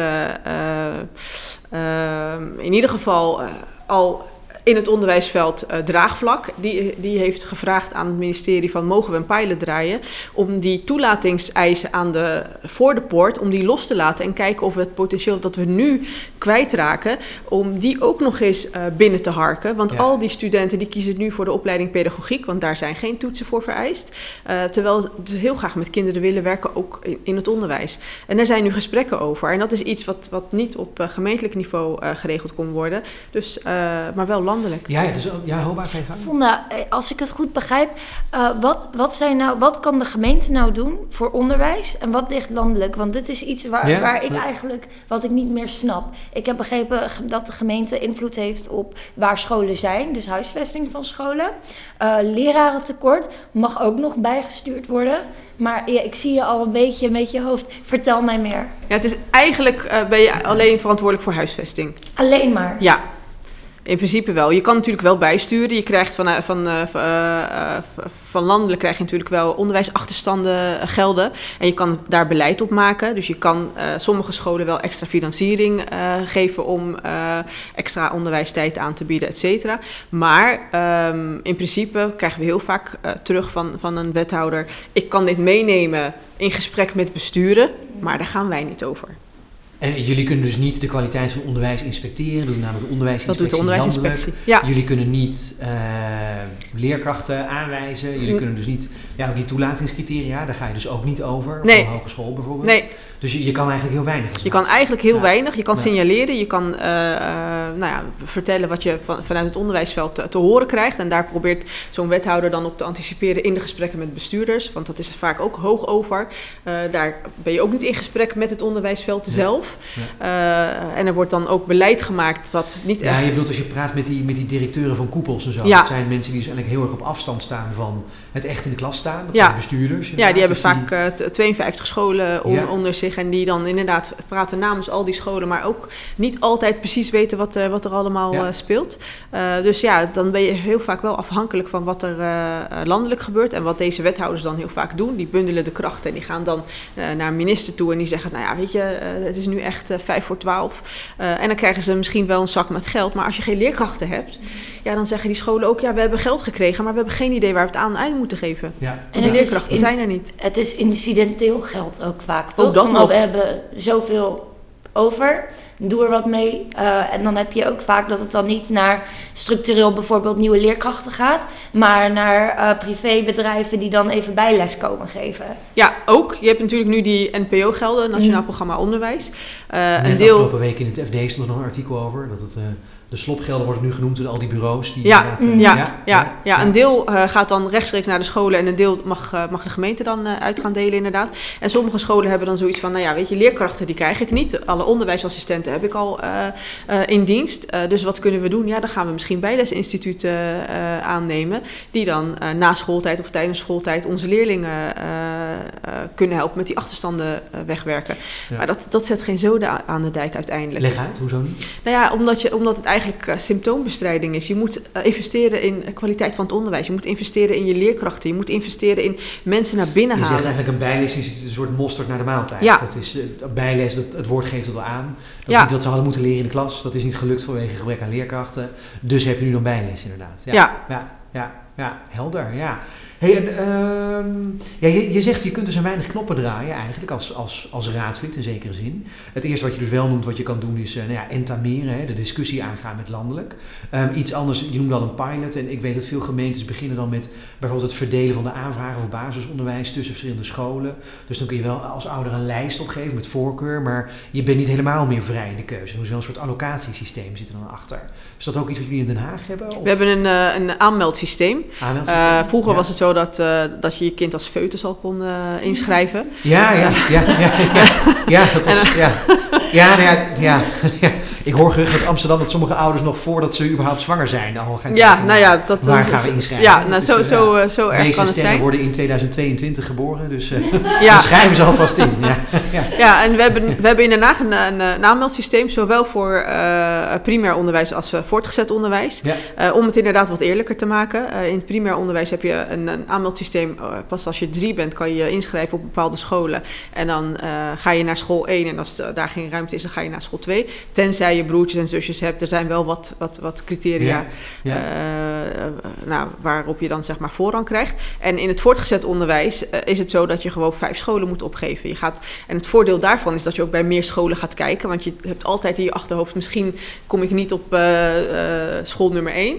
in ieder geval al in het onderwijsveld eh, draagvlak. Die, die heeft gevraagd aan het ministerie van mogen we een pilot draaien om die toelatingseisen aan de, voor de poort, om die los te laten en kijken of we het potentieel dat we nu kwijtraken, om die ook nog eens eh, binnen te harken. Want Ja. al die studenten die kiezen nu voor de opleiding pedagogiek, want daar zijn geen toetsen voor vereist. Eh, terwijl ze heel graag met kinderen willen werken, ook in, in het onderwijs. En daar zijn nu gesprekken over. En dat is iets wat, wat niet op gemeentelijk niveau geregeld kon worden. Dus, maar wel landelijk. Ja, ja, dus, ook- ja, Hoba, ga je gang. Vonda, eh, als ik het goed begrijp, eh, wat, wat, zijn nou, wat kan de gemeente nou doen voor onderwijs en wat ligt landelijk? Want dit is iets waar, Ja, waar ik ja. eigenlijk, wat ik niet meer snap. Ik heb begrepen dat de gemeente invloed heeft op waar scholen zijn, dus huisvesting van scholen. Eh lerarentekort mag ook nog bijgestuurd worden. Maar ja, ik zie je al een beetje met je hoofd. Vertel mij meer. Ja, het is eigenlijk eh, ben je alleen verantwoordelijk voor huisvesting. Alleen maar. Ja, in principe wel. Je kan natuurlijk wel bijsturen. Je krijgt van, eh, van, eh, eh, van landelijk krijg je natuurlijk wel onderwijsachterstanden gelden. En je kan daar beleid op maken. Dus je kan sommige scholen wel extra financiering geven om extra onderwijstijd aan te bieden, et cetera. Maar ehm, in principe krijgen we heel vaak terug van, van een wethouder... ik kan dit meenemen in gesprek met besturen, maar daar gaan wij niet over. En jullie kunnen dus niet de kwaliteit van onderwijs inspecteren. Dat doet namelijk de Dat onderwijsinspectie doet de onderwijsinspectie. Ja. Jullie kunnen niet eh, leerkrachten aanwijzen. Jullie Mm. kunnen dus niet... Ja, ook die toelatingscriteria, daar ga je dus ook niet over. Nee. Voor een hogeschool bijvoorbeeld. Nee, Dus je, je kan eigenlijk heel weinig. Je kan eigenlijk heel Ja. weinig. Je kan Ja. signaleren, je kan eh, eh, nou ja, vertellen wat je van, vanuit het onderwijsveld te, te horen krijgt. En daar probeert zo'n wethouder dan op te anticiperen in de gesprekken met bestuurders. Want dat is er vaak ook hoog over. Daar ben je ook niet in gesprek met het onderwijsveld Ja. Zelf. Eh, en er wordt dan ook beleid gemaakt wat niet Ja, echt... je bedoelt als je praat met die, met die directeuren van koepels en zo. Ja. Dat zijn mensen die dus eigenlijk heel erg op afstand staan van het echt in de klas staan. Dat Ja. zijn bestuurders. Ja, die hebben Dus vaak eh, t- 52 scholen on- Ja. onder zich en die dan inderdaad praten namens al die scholen, maar ook niet altijd precies weten wat, eh, wat er allemaal Ja. eh, speelt. Eh, dus ja, dan ben je heel vaak wel afhankelijk van wat er eh, eh, landelijk gebeurt en wat deze wethouders dan heel vaak doen. Die bundelen de krachten en die gaan dan eh, naar een minister toe en die zeggen, nou ja, weet je, eh, het is nu echt eh, vijf voor twaalf. Eh, en dan krijgen ze misschien wel een zak met geld, maar als je geen leerkrachten hebt, ja, dan zeggen die scholen ook, ja, we hebben geld gekregen, maar we hebben geen idee waar we het aan uit moeten geven. Ja. En die is leerkrachten zijn er niet. Het is incidenteel geld ook vaak, toch? Ook dat Van, nog. We hebben zoveel over, doe er wat mee. Eh, en dan heb je ook vaak dat het dan niet naar structureel bijvoorbeeld nieuwe leerkrachten gaat, maar naar eh, privébedrijven die dan even bijles komen geven. Ja, ook. Je hebt natuurlijk nu die NPO-gelden, Nationaal Mm. Programma Onderwijs. Eh, Net een deel. afgelopen week in het FD stond er nog een artikel over. Dat het eh, de slopgelden worden nu genoemd door al die bureaus. Die Ja, eh, ja, ja, ja, een deel uh, gaat dan rechtstreeks naar de scholen en een deel mag, uh, mag de gemeente dan uh, uit gaan delen inderdaad. En sommige scholen hebben dan zoiets van, nou ja, weet je, leerkrachten die krijg ik niet. Alle onderwijsassistenten heb ik al in dienst. dus wat kunnen we doen? Ja, dan gaan we misschien bijlesinstituten aannemen die dan na schooltijd of tijdens schooltijd onze leerlingen kunnen helpen met die achterstanden wegwerken. Ja. Maar dat, dat zet geen zoden aan de dijk uiteindelijk. Leg uit, hoezo niet? Nou ja, omdat, je, omdat het eigenlijk symptoombestrijding is. Je moet investeren in kwaliteit van het onderwijs. Je moet investeren in je leerkrachten. Je moet investeren in mensen naar binnen halen. Je zegt eigenlijk een bijles is een soort mosterd naar de maaltijd. Ja. Dat is, uh, bijles, dat, het woord geeft het al aan. Dat ja. is niet wat ze hadden moeten leren in de klas. Dat is niet gelukt vanwege gebrek aan leerkrachten. Dus heb je nu dan bijles inderdaad. Ja. Ja, ja, ja, ja helder, ja. Hey, en, uh, ja, je, je zegt je kunt dus een weinig knoppen draaien eigenlijk als, als, als raadslid in zekere zin. Het eerste wat je dus wel noemt wat je kan doen is uh, nou ja, entameren, hè, de discussie aangaan met landelijk. Um, iets anders, je noemde al een pilot en ik weet dat veel gemeentes beginnen dan met bijvoorbeeld het verdelen van de aanvragen voor basisonderwijs tussen verschillende scholen. Dus dan kun je wel als ouder een lijst opgeven met voorkeur, maar je bent niet helemaal meer vrij in de keuze. Er moet wel een soort allocatiesysteem zitten dan achter. Is dat ook iets wat jullie in Den Haag hebben? Of? We hebben een, uh, een aanmeldsysteem. aanmeldsysteem? Uh, vroeger ja. was het zo dat, uh, dat je je kind als foetus al kon inschrijven. Ja, ja, ja, ja, ja, ja, dat <laughs> was, ja. Ja, nou ja, ja, <laughs> ja. Ik hoor gerucht uit Amsterdam dat sommige ouders nog voordat ze überhaupt zwanger zijn al gaan Ja, kijken, nou ja, dat waar gaan we inschrijven. Ja, nou, zo, zo, uh, zo erg kan het zijn. worden in 2022 geboren, dus <laughs> uh, ja. schrijven ze alvast in. Ja, <laughs> ja. ja en we hebben, we hebben in Den Haag een, een, een aanmeldsysteem, zowel voor uh, primair onderwijs als voortgezet onderwijs. Ja. om het inderdaad wat eerlijker te maken. in het primair onderwijs heb je een, een aanmeldsysteem, pas als je drie bent kan je je inschrijven op bepaalde scholen. En dan ga je naar school 1 en als daar geen ruimte is, dan ga je naar school 2. Tenzij je broertjes en zusjes hebt. Er zijn wel wat, wat, wat criteria ja, ja. Uh, nou, waarop je dan zeg maar voorrang krijgt. En in het voortgezet onderwijs uh, is het zo dat je gewoon vijf scholen moet opgeven. Je gaat, en het voordeel daarvan is dat je ook bij meer scholen gaat kijken. Want je hebt altijd in je achterhoofd, misschien kom ik niet op uh, school nummer één.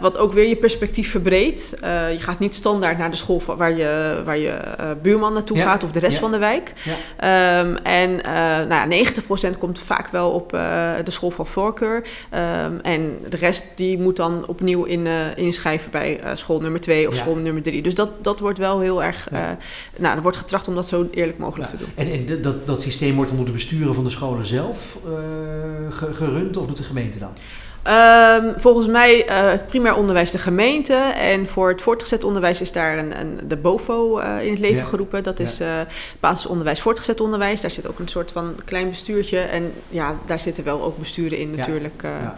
Wat ook weer je perspectief verbreedt. je gaat niet standaard naar de school waar je, waar je buurman naartoe Ja. gaat of de rest Ja. van de wijk. Ja. Um, en nou ja, 90% komt vaak wel op de school van voorkeur. Um, en de rest die moet dan opnieuw in, inschrijven bij school nummer 2 of school nummer 3. Dus dat, dat wordt wel heel erg. Nou, er wordt getracht om dat zo eerlijk mogelijk te doen. En, dat, dat systeem wordt dan door de besturen van de scholen zelf eh, ge- gerund of doet de gemeente dat? Um, volgens mij uh, het primair onderwijs de gemeente. En voor het voortgezet onderwijs is daar een, een, de BOVO uh, in het leven Ja. geroepen. Dat Ja. is uh, basisonderwijs, voortgezet onderwijs. Daar zit ook een soort van klein bestuurtje. En ja, daar zitten wel ook besturen in natuurlijk. Ja.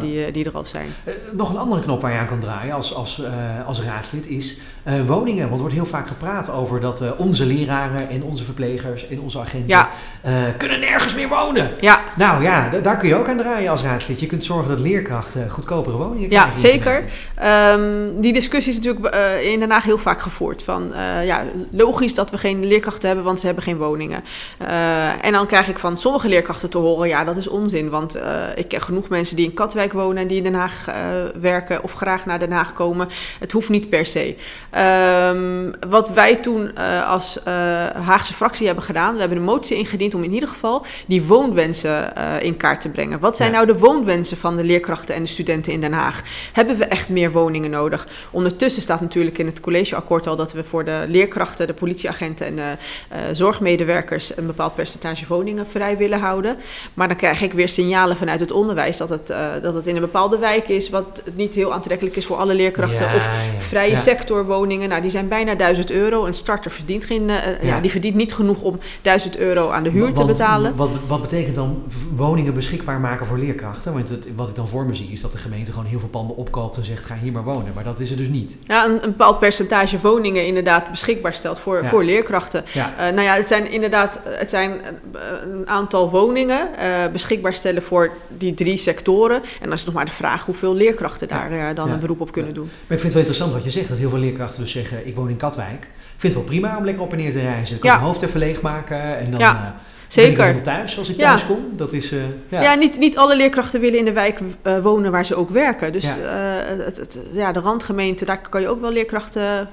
Ja. Die, uh, die er al zijn. Eh, nog een andere knop waar je aan kan draaien als, als, eh, als raadslid is eh, woningen. Want er wordt heel vaak gepraat over dat eh, onze leraren en onze verplegers en onze agenten Ja. eh, kunnen nergens meer wonen. Ja, Nou ja, daar kun je ook aan draaien als raadslid. Je kunt zorgen dat leerkrachten goedkopere woningen Ja, krijgen. in zeker. Ehm, die discussie is natuurlijk eh, in Den Haag heel vaak gevoerd. Van eh, ja, logisch dat we geen leerkrachten hebben, want ze hebben geen woningen. Eh, en dan krijg ik van sommige leerkrachten te horen: ja, dat is onzin. Want eh, ik ken genoeg mensen die in Katwijk wonen en die in Den Haag eh, werken of graag naar Den Haag komen. Het hoeft niet per se. Ehm, wat wij toen eh, als eh, Haagse fractie hebben gedaan, we hebben een motie ingediend om in ieder geval die woonwensen in kaart te brengen. Wat zijn Ja. nou de woonwensen van de leerkrachten en de studenten in Den Haag? Hebben we echt meer woningen nodig? Ondertussen staat natuurlijk in het collegeakkoord al dat we voor de leerkrachten, de politieagenten en de zorgmedewerkers een bepaald percentage woningen vrij willen houden. Maar dan krijg ik weer signalen vanuit het onderwijs dat het, dat het in een bepaalde wijk is, wat niet heel aantrekkelijk is voor alle leerkrachten. Ja, of vrije Ja. sectorwoningen, nou die zijn bijna 1000 euro. Een starter verdient, geen, eh, ja. Ja. die verdient niet genoeg om 1000 euro aan de huur te betalen. Wat, wat betekent dan woningen beschikbaar maken voor leerkrachten? Want het, wat ik dan voor me zie is dat de gemeente gewoon heel veel panden opkoopt en zegt ga hier maar wonen. Maar dat is er dus niet. Ja, een, een bepaald percentage woningen inderdaad beschikbaar stelt voor, Ja. voor leerkrachten. Ja. Eh, nou ja, het zijn inderdaad het zijn eh, een aantal woningen eh, beschikbaar stellen voor die drie sectoren. En dan is het nog maar de vraag hoeveel leerkrachten daar eh, dan Ja. een beroep op kunnen doen. Maar ik vind het wel interessant wat je zegt, dat heel veel leerkrachten dus zeggen ik woon in Katwijk. Ik vind het wel prima om lekker op en neer te reizen. Ik kan mijn hoofd even leegmaken en dan... Ja. Zeker. Ik thuis als ik Ja. thuis kom. Dat is, eh, ja. Ja, niet, niet alle leerkrachten willen in de wijk eh, wonen waar ze ook werken. Dus Ja. eh, het, het- ja, de randgemeente, daar kan je ook wel leerkrachten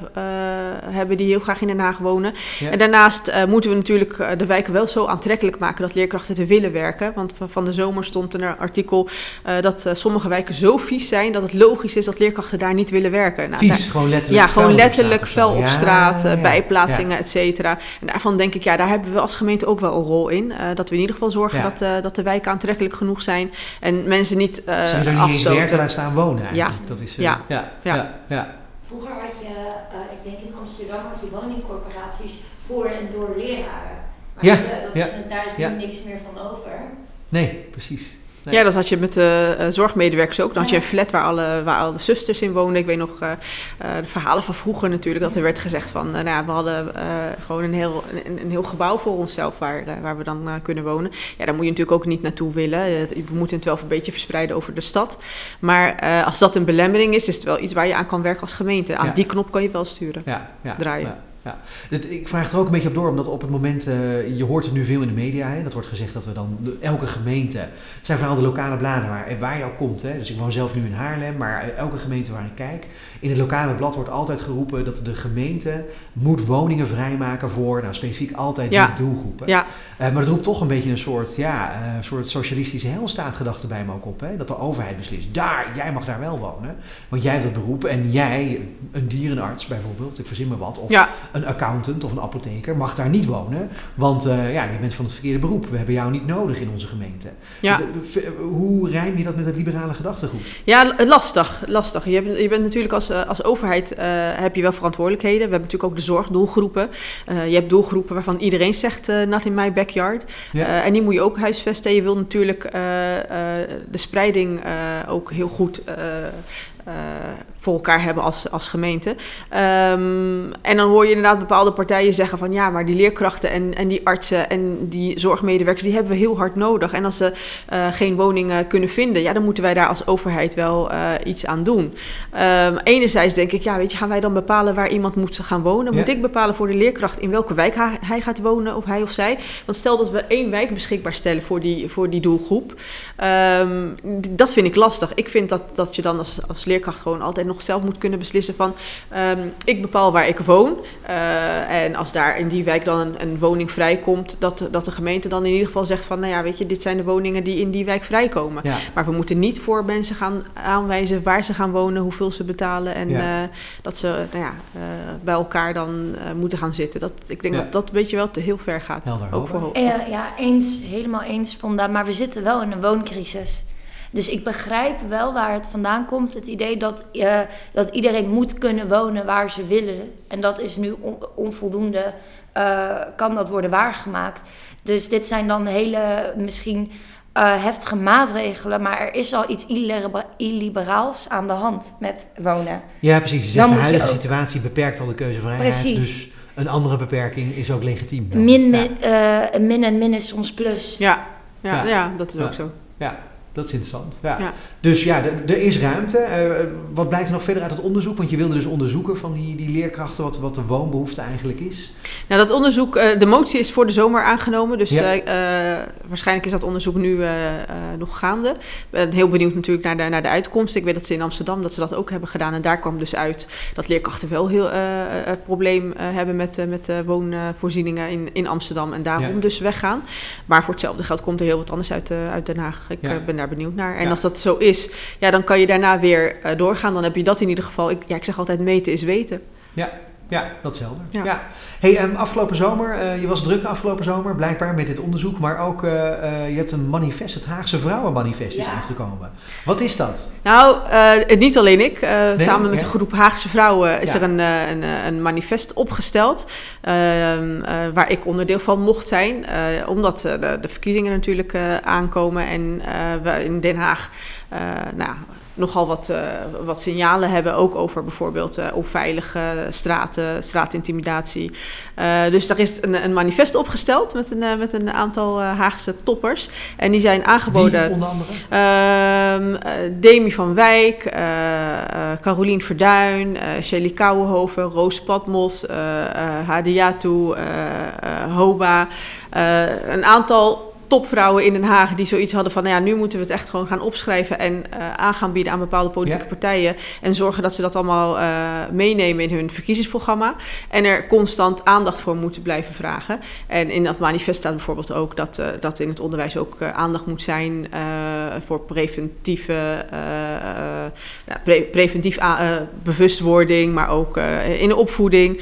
hebben die heel graag in Den Haag wonen. Ja. En daarnaast moeten we natuurlijk de wijken wel zo aantrekkelijk maken dat leerkrachten er willen werken. Want van, de zomer stond er een artikel dat sommige wijken zo vies zijn dat het logisch is dat leerkrachten daar niet willen werken. Nou, Vies, daar- gewoon letterlijk. ja, gewoon letterlijk vuil op straat, bijplaatsingen, et cetera. En daarvan denk ik, ja, daar hebben we als gemeente ook wel een rol in. Eh, dat we in ieder geval zorgen Ja. dat, eh, dat de wijken aantrekkelijk genoeg zijn en mensen niet eh Ja. Ze er niet eens afstoten. werken, laat staan wonen eigenlijk. Ja. Dat is, eh, Ja. ja. Ja. Ja. Vroeger had je, eh, ik denk in Amsterdam, had je woningcorporaties voor en door leraren. Maar Ja, dat, dat ja, is, daar is ja. nu niks meer van over. Nee, precies. Nee. Ja, dat had je met de eh, zorgmedewerkers ook. Dan had je Ja. een flat waar alle, waar alle zusters in woonden. Ik weet nog eh, eh, de verhalen van vroeger natuurlijk. Dat er werd gezegd van, nou ja, we hadden gewoon een heel, een, een heel gebouw voor onszelf waar, waar we dan kunnen wonen. Ja, daar moet je natuurlijk ook niet naartoe willen. We moeten het wel een beetje verspreiden over de stad. Maar als dat een belemmering is, is het wel iets waar je aan kan werken als gemeente. Aan die knop kan je wel sturen. ja, ja, draaien. Ja, ik vraag er ook een beetje op door, omdat op het moment, eh, je hoort het nu veel in de media, hè, dat wordt gezegd dat we dan, elke gemeente, het zijn vooral de lokale bladen waar, waar je ook komt. Hè, dus ik woon zelf nu in Haarlem, maar elke gemeente waar ik kijk, in het lokale blad wordt altijd geroepen dat de gemeente moet woningen vrijmaken voor, nou specifiek altijd Ja. die doelgroepen. Ja, Eh, maar dat roept toch een beetje een soort, ja, eh, een soort socialistische helstaatgedachte bij me ook op. Hè? Dat de overheid beslist, daar, jij mag daar wel wonen. Want jij hebt dat beroep en jij, een dierenarts bijvoorbeeld, ik verzin maar wat, of ja. Een accountant of een apotheker, mag daar niet wonen. Want eh, ja, je bent van het verkeerde beroep. We hebben jou niet nodig in onze gemeente. ja. Hoe rijm je dat met het liberale gedachtegoed? Ja, l- lastig. lastig. Je, bent, je bent natuurlijk als, eh, als overheid eh, heb je wel verantwoordelijkheden. We hebben natuurlijk ook de zorgdoelgroepen. Eh, je hebt doelgroepen waarvan iedereen zegt eh not in my backyard. Ja. Eh, en die moet je ook huisvesten. Je wil natuurlijk eh, eh, de spreiding eh, ook heel goed eh, voor elkaar hebben als, als gemeente. Ehm, en dan hoor je inderdaad bepaalde partijen zeggen van ja, maar die leerkrachten en, en die artsen en die zorgmedewerkers, die hebben we heel hard nodig. En als ze eh, geen woningen kunnen vinden, ja, dan moeten wij daar als overheid wel eh, iets aan doen. Ehm, enerzijds denk ik, ja, weet je, gaan wij dan bepalen waar iemand moet gaan wonen? Moet Ja. ik bepalen voor de leerkracht in welke wijk hij, gaat wonen, of hij of zij? Want stel dat we één wijk beschikbaar stellen voor die, voor die doelgroep. Ehm, dat vind ik lastig. Ik vind dat, dat je dan als, als leerkracht gewoon altijd nog zelf moet kunnen beslissen van... ehm, ik bepaal waar ik woon. eh, en als daar in die wijk dan een, een woning vrijkomt... Dat, dat de gemeente dan in ieder geval zegt van... nou ja, weet je, dit zijn de woningen die in die wijk vrijkomen. Ja. Maar we moeten niet voor mensen gaan aanwijzen waar ze gaan wonen... hoeveel ze betalen en Ja. eh, dat ze nou ja, eh, bij elkaar dan eh, moeten gaan zitten. Dat, ik denk Ja. dat dat weet je wel te heel ver gaat. Helder, ook voor Hoba. ho- Ja, ja, eens, helemaal eens Vonda. Maar we zitten wel in een wooncrisis. Dus ik begrijp wel waar het vandaan komt. Het idee dat, eh, dat iedereen moet kunnen wonen waar ze willen. En dat is nu on- onvoldoende, eh, kan dat worden waargemaakt. Dus dit zijn dan hele misschien eh, heftige maatregelen. Maar er is al iets illibera- illiberaals aan de hand met wonen. Ja, precies. Je zegt de huidige situatie beperkt al de keuzevrijheid. Precies. Dus een andere beperking is ook legitiem. dan. Min, Ja. min, eh, min en min is soms plus. Ja, ja, Ja. ja. dat is Ja. ook zo. Ja, dat is interessant. Ja. Ja. Dus ja, er- is ruimte. Eh, wat blijkt er nog verder uit het onderzoek? Want je wilde dus onderzoeken van die, die leerkrachten wat, wat de woonbehoefte eigenlijk is. Nou, dat onderzoek, eh, de motie is voor de zomer aangenomen. Dus Ja. eh, eh, waarschijnlijk is dat onderzoek nu eh, eh, nog gaande. Ik ben heel benieuwd natuurlijk naar de, naar de uitkomst. Ik weet dat ze in Amsterdam dat ze dat ook hebben gedaan. En daar kwam dus uit dat leerkrachten wel heel eh eh, probleem eh, hebben met, eh, met de woonvoorzieningen in, in Amsterdam. En daarom Ja. dus weggaan. Maar voor hetzelfde geld komt er heel wat anders uit, eh, uit Den Haag. Ik Ja. eh, ben daar benieuwd naar. En Ja. als dat zo is, ja, dan kan je daarna weer eh, doorgaan. Dan heb je dat in ieder geval. Ik, ja, ik zeg altijd meten is weten. Ja, dat is helder. Ja. Ja. Hey, ehm, afgelopen zomer, eh, je was druk afgelopen zomer, blijkbaar met dit onderzoek. Maar ook, eh, eh, je hebt een manifest, het Haagse Vrouwenmanifest is Ja. uitgekomen. Wat is dat? Nou, niet alleen ik. Samen met ja. een groep Haagse vrouwen is Ja. er een, een, een manifest opgesteld. ehm, eh, waar ik onderdeel van mocht zijn. omdat de, de verkiezingen natuurlijk aankomen. En we in Den Haag, nou, nogal wat, uh, wat signalen hebben, ook over bijvoorbeeld uh, onveilige straten, straatintimidatie. Uh, dus daar is een, een, manifest opgesteld met een, met een aantal Haagse toppers. En die zijn aangeboden. Wie onder andere? Ehm, Demi van Wijk, Carolien Verduin, Shelly Kouwenhoven, Roos Patmos, Hadiatu, Hoba. een aantal topvrouwen in Den Haag die zoiets hadden van, nou ja, nu moeten we het echt gewoon gaan opschrijven en uh, aan gaan bieden aan bepaalde politieke partijen. En zorgen dat ze dat allemaal uh, meenemen in hun verkiezingsprogramma. En er constant aandacht voor moeten blijven vragen. En in dat manifest staat bijvoorbeeld ook dat, uh, dat in het onderwijs ook aandacht moet zijn voor preventieve, pre preventief bewustwording, maar ook in de opvoeding.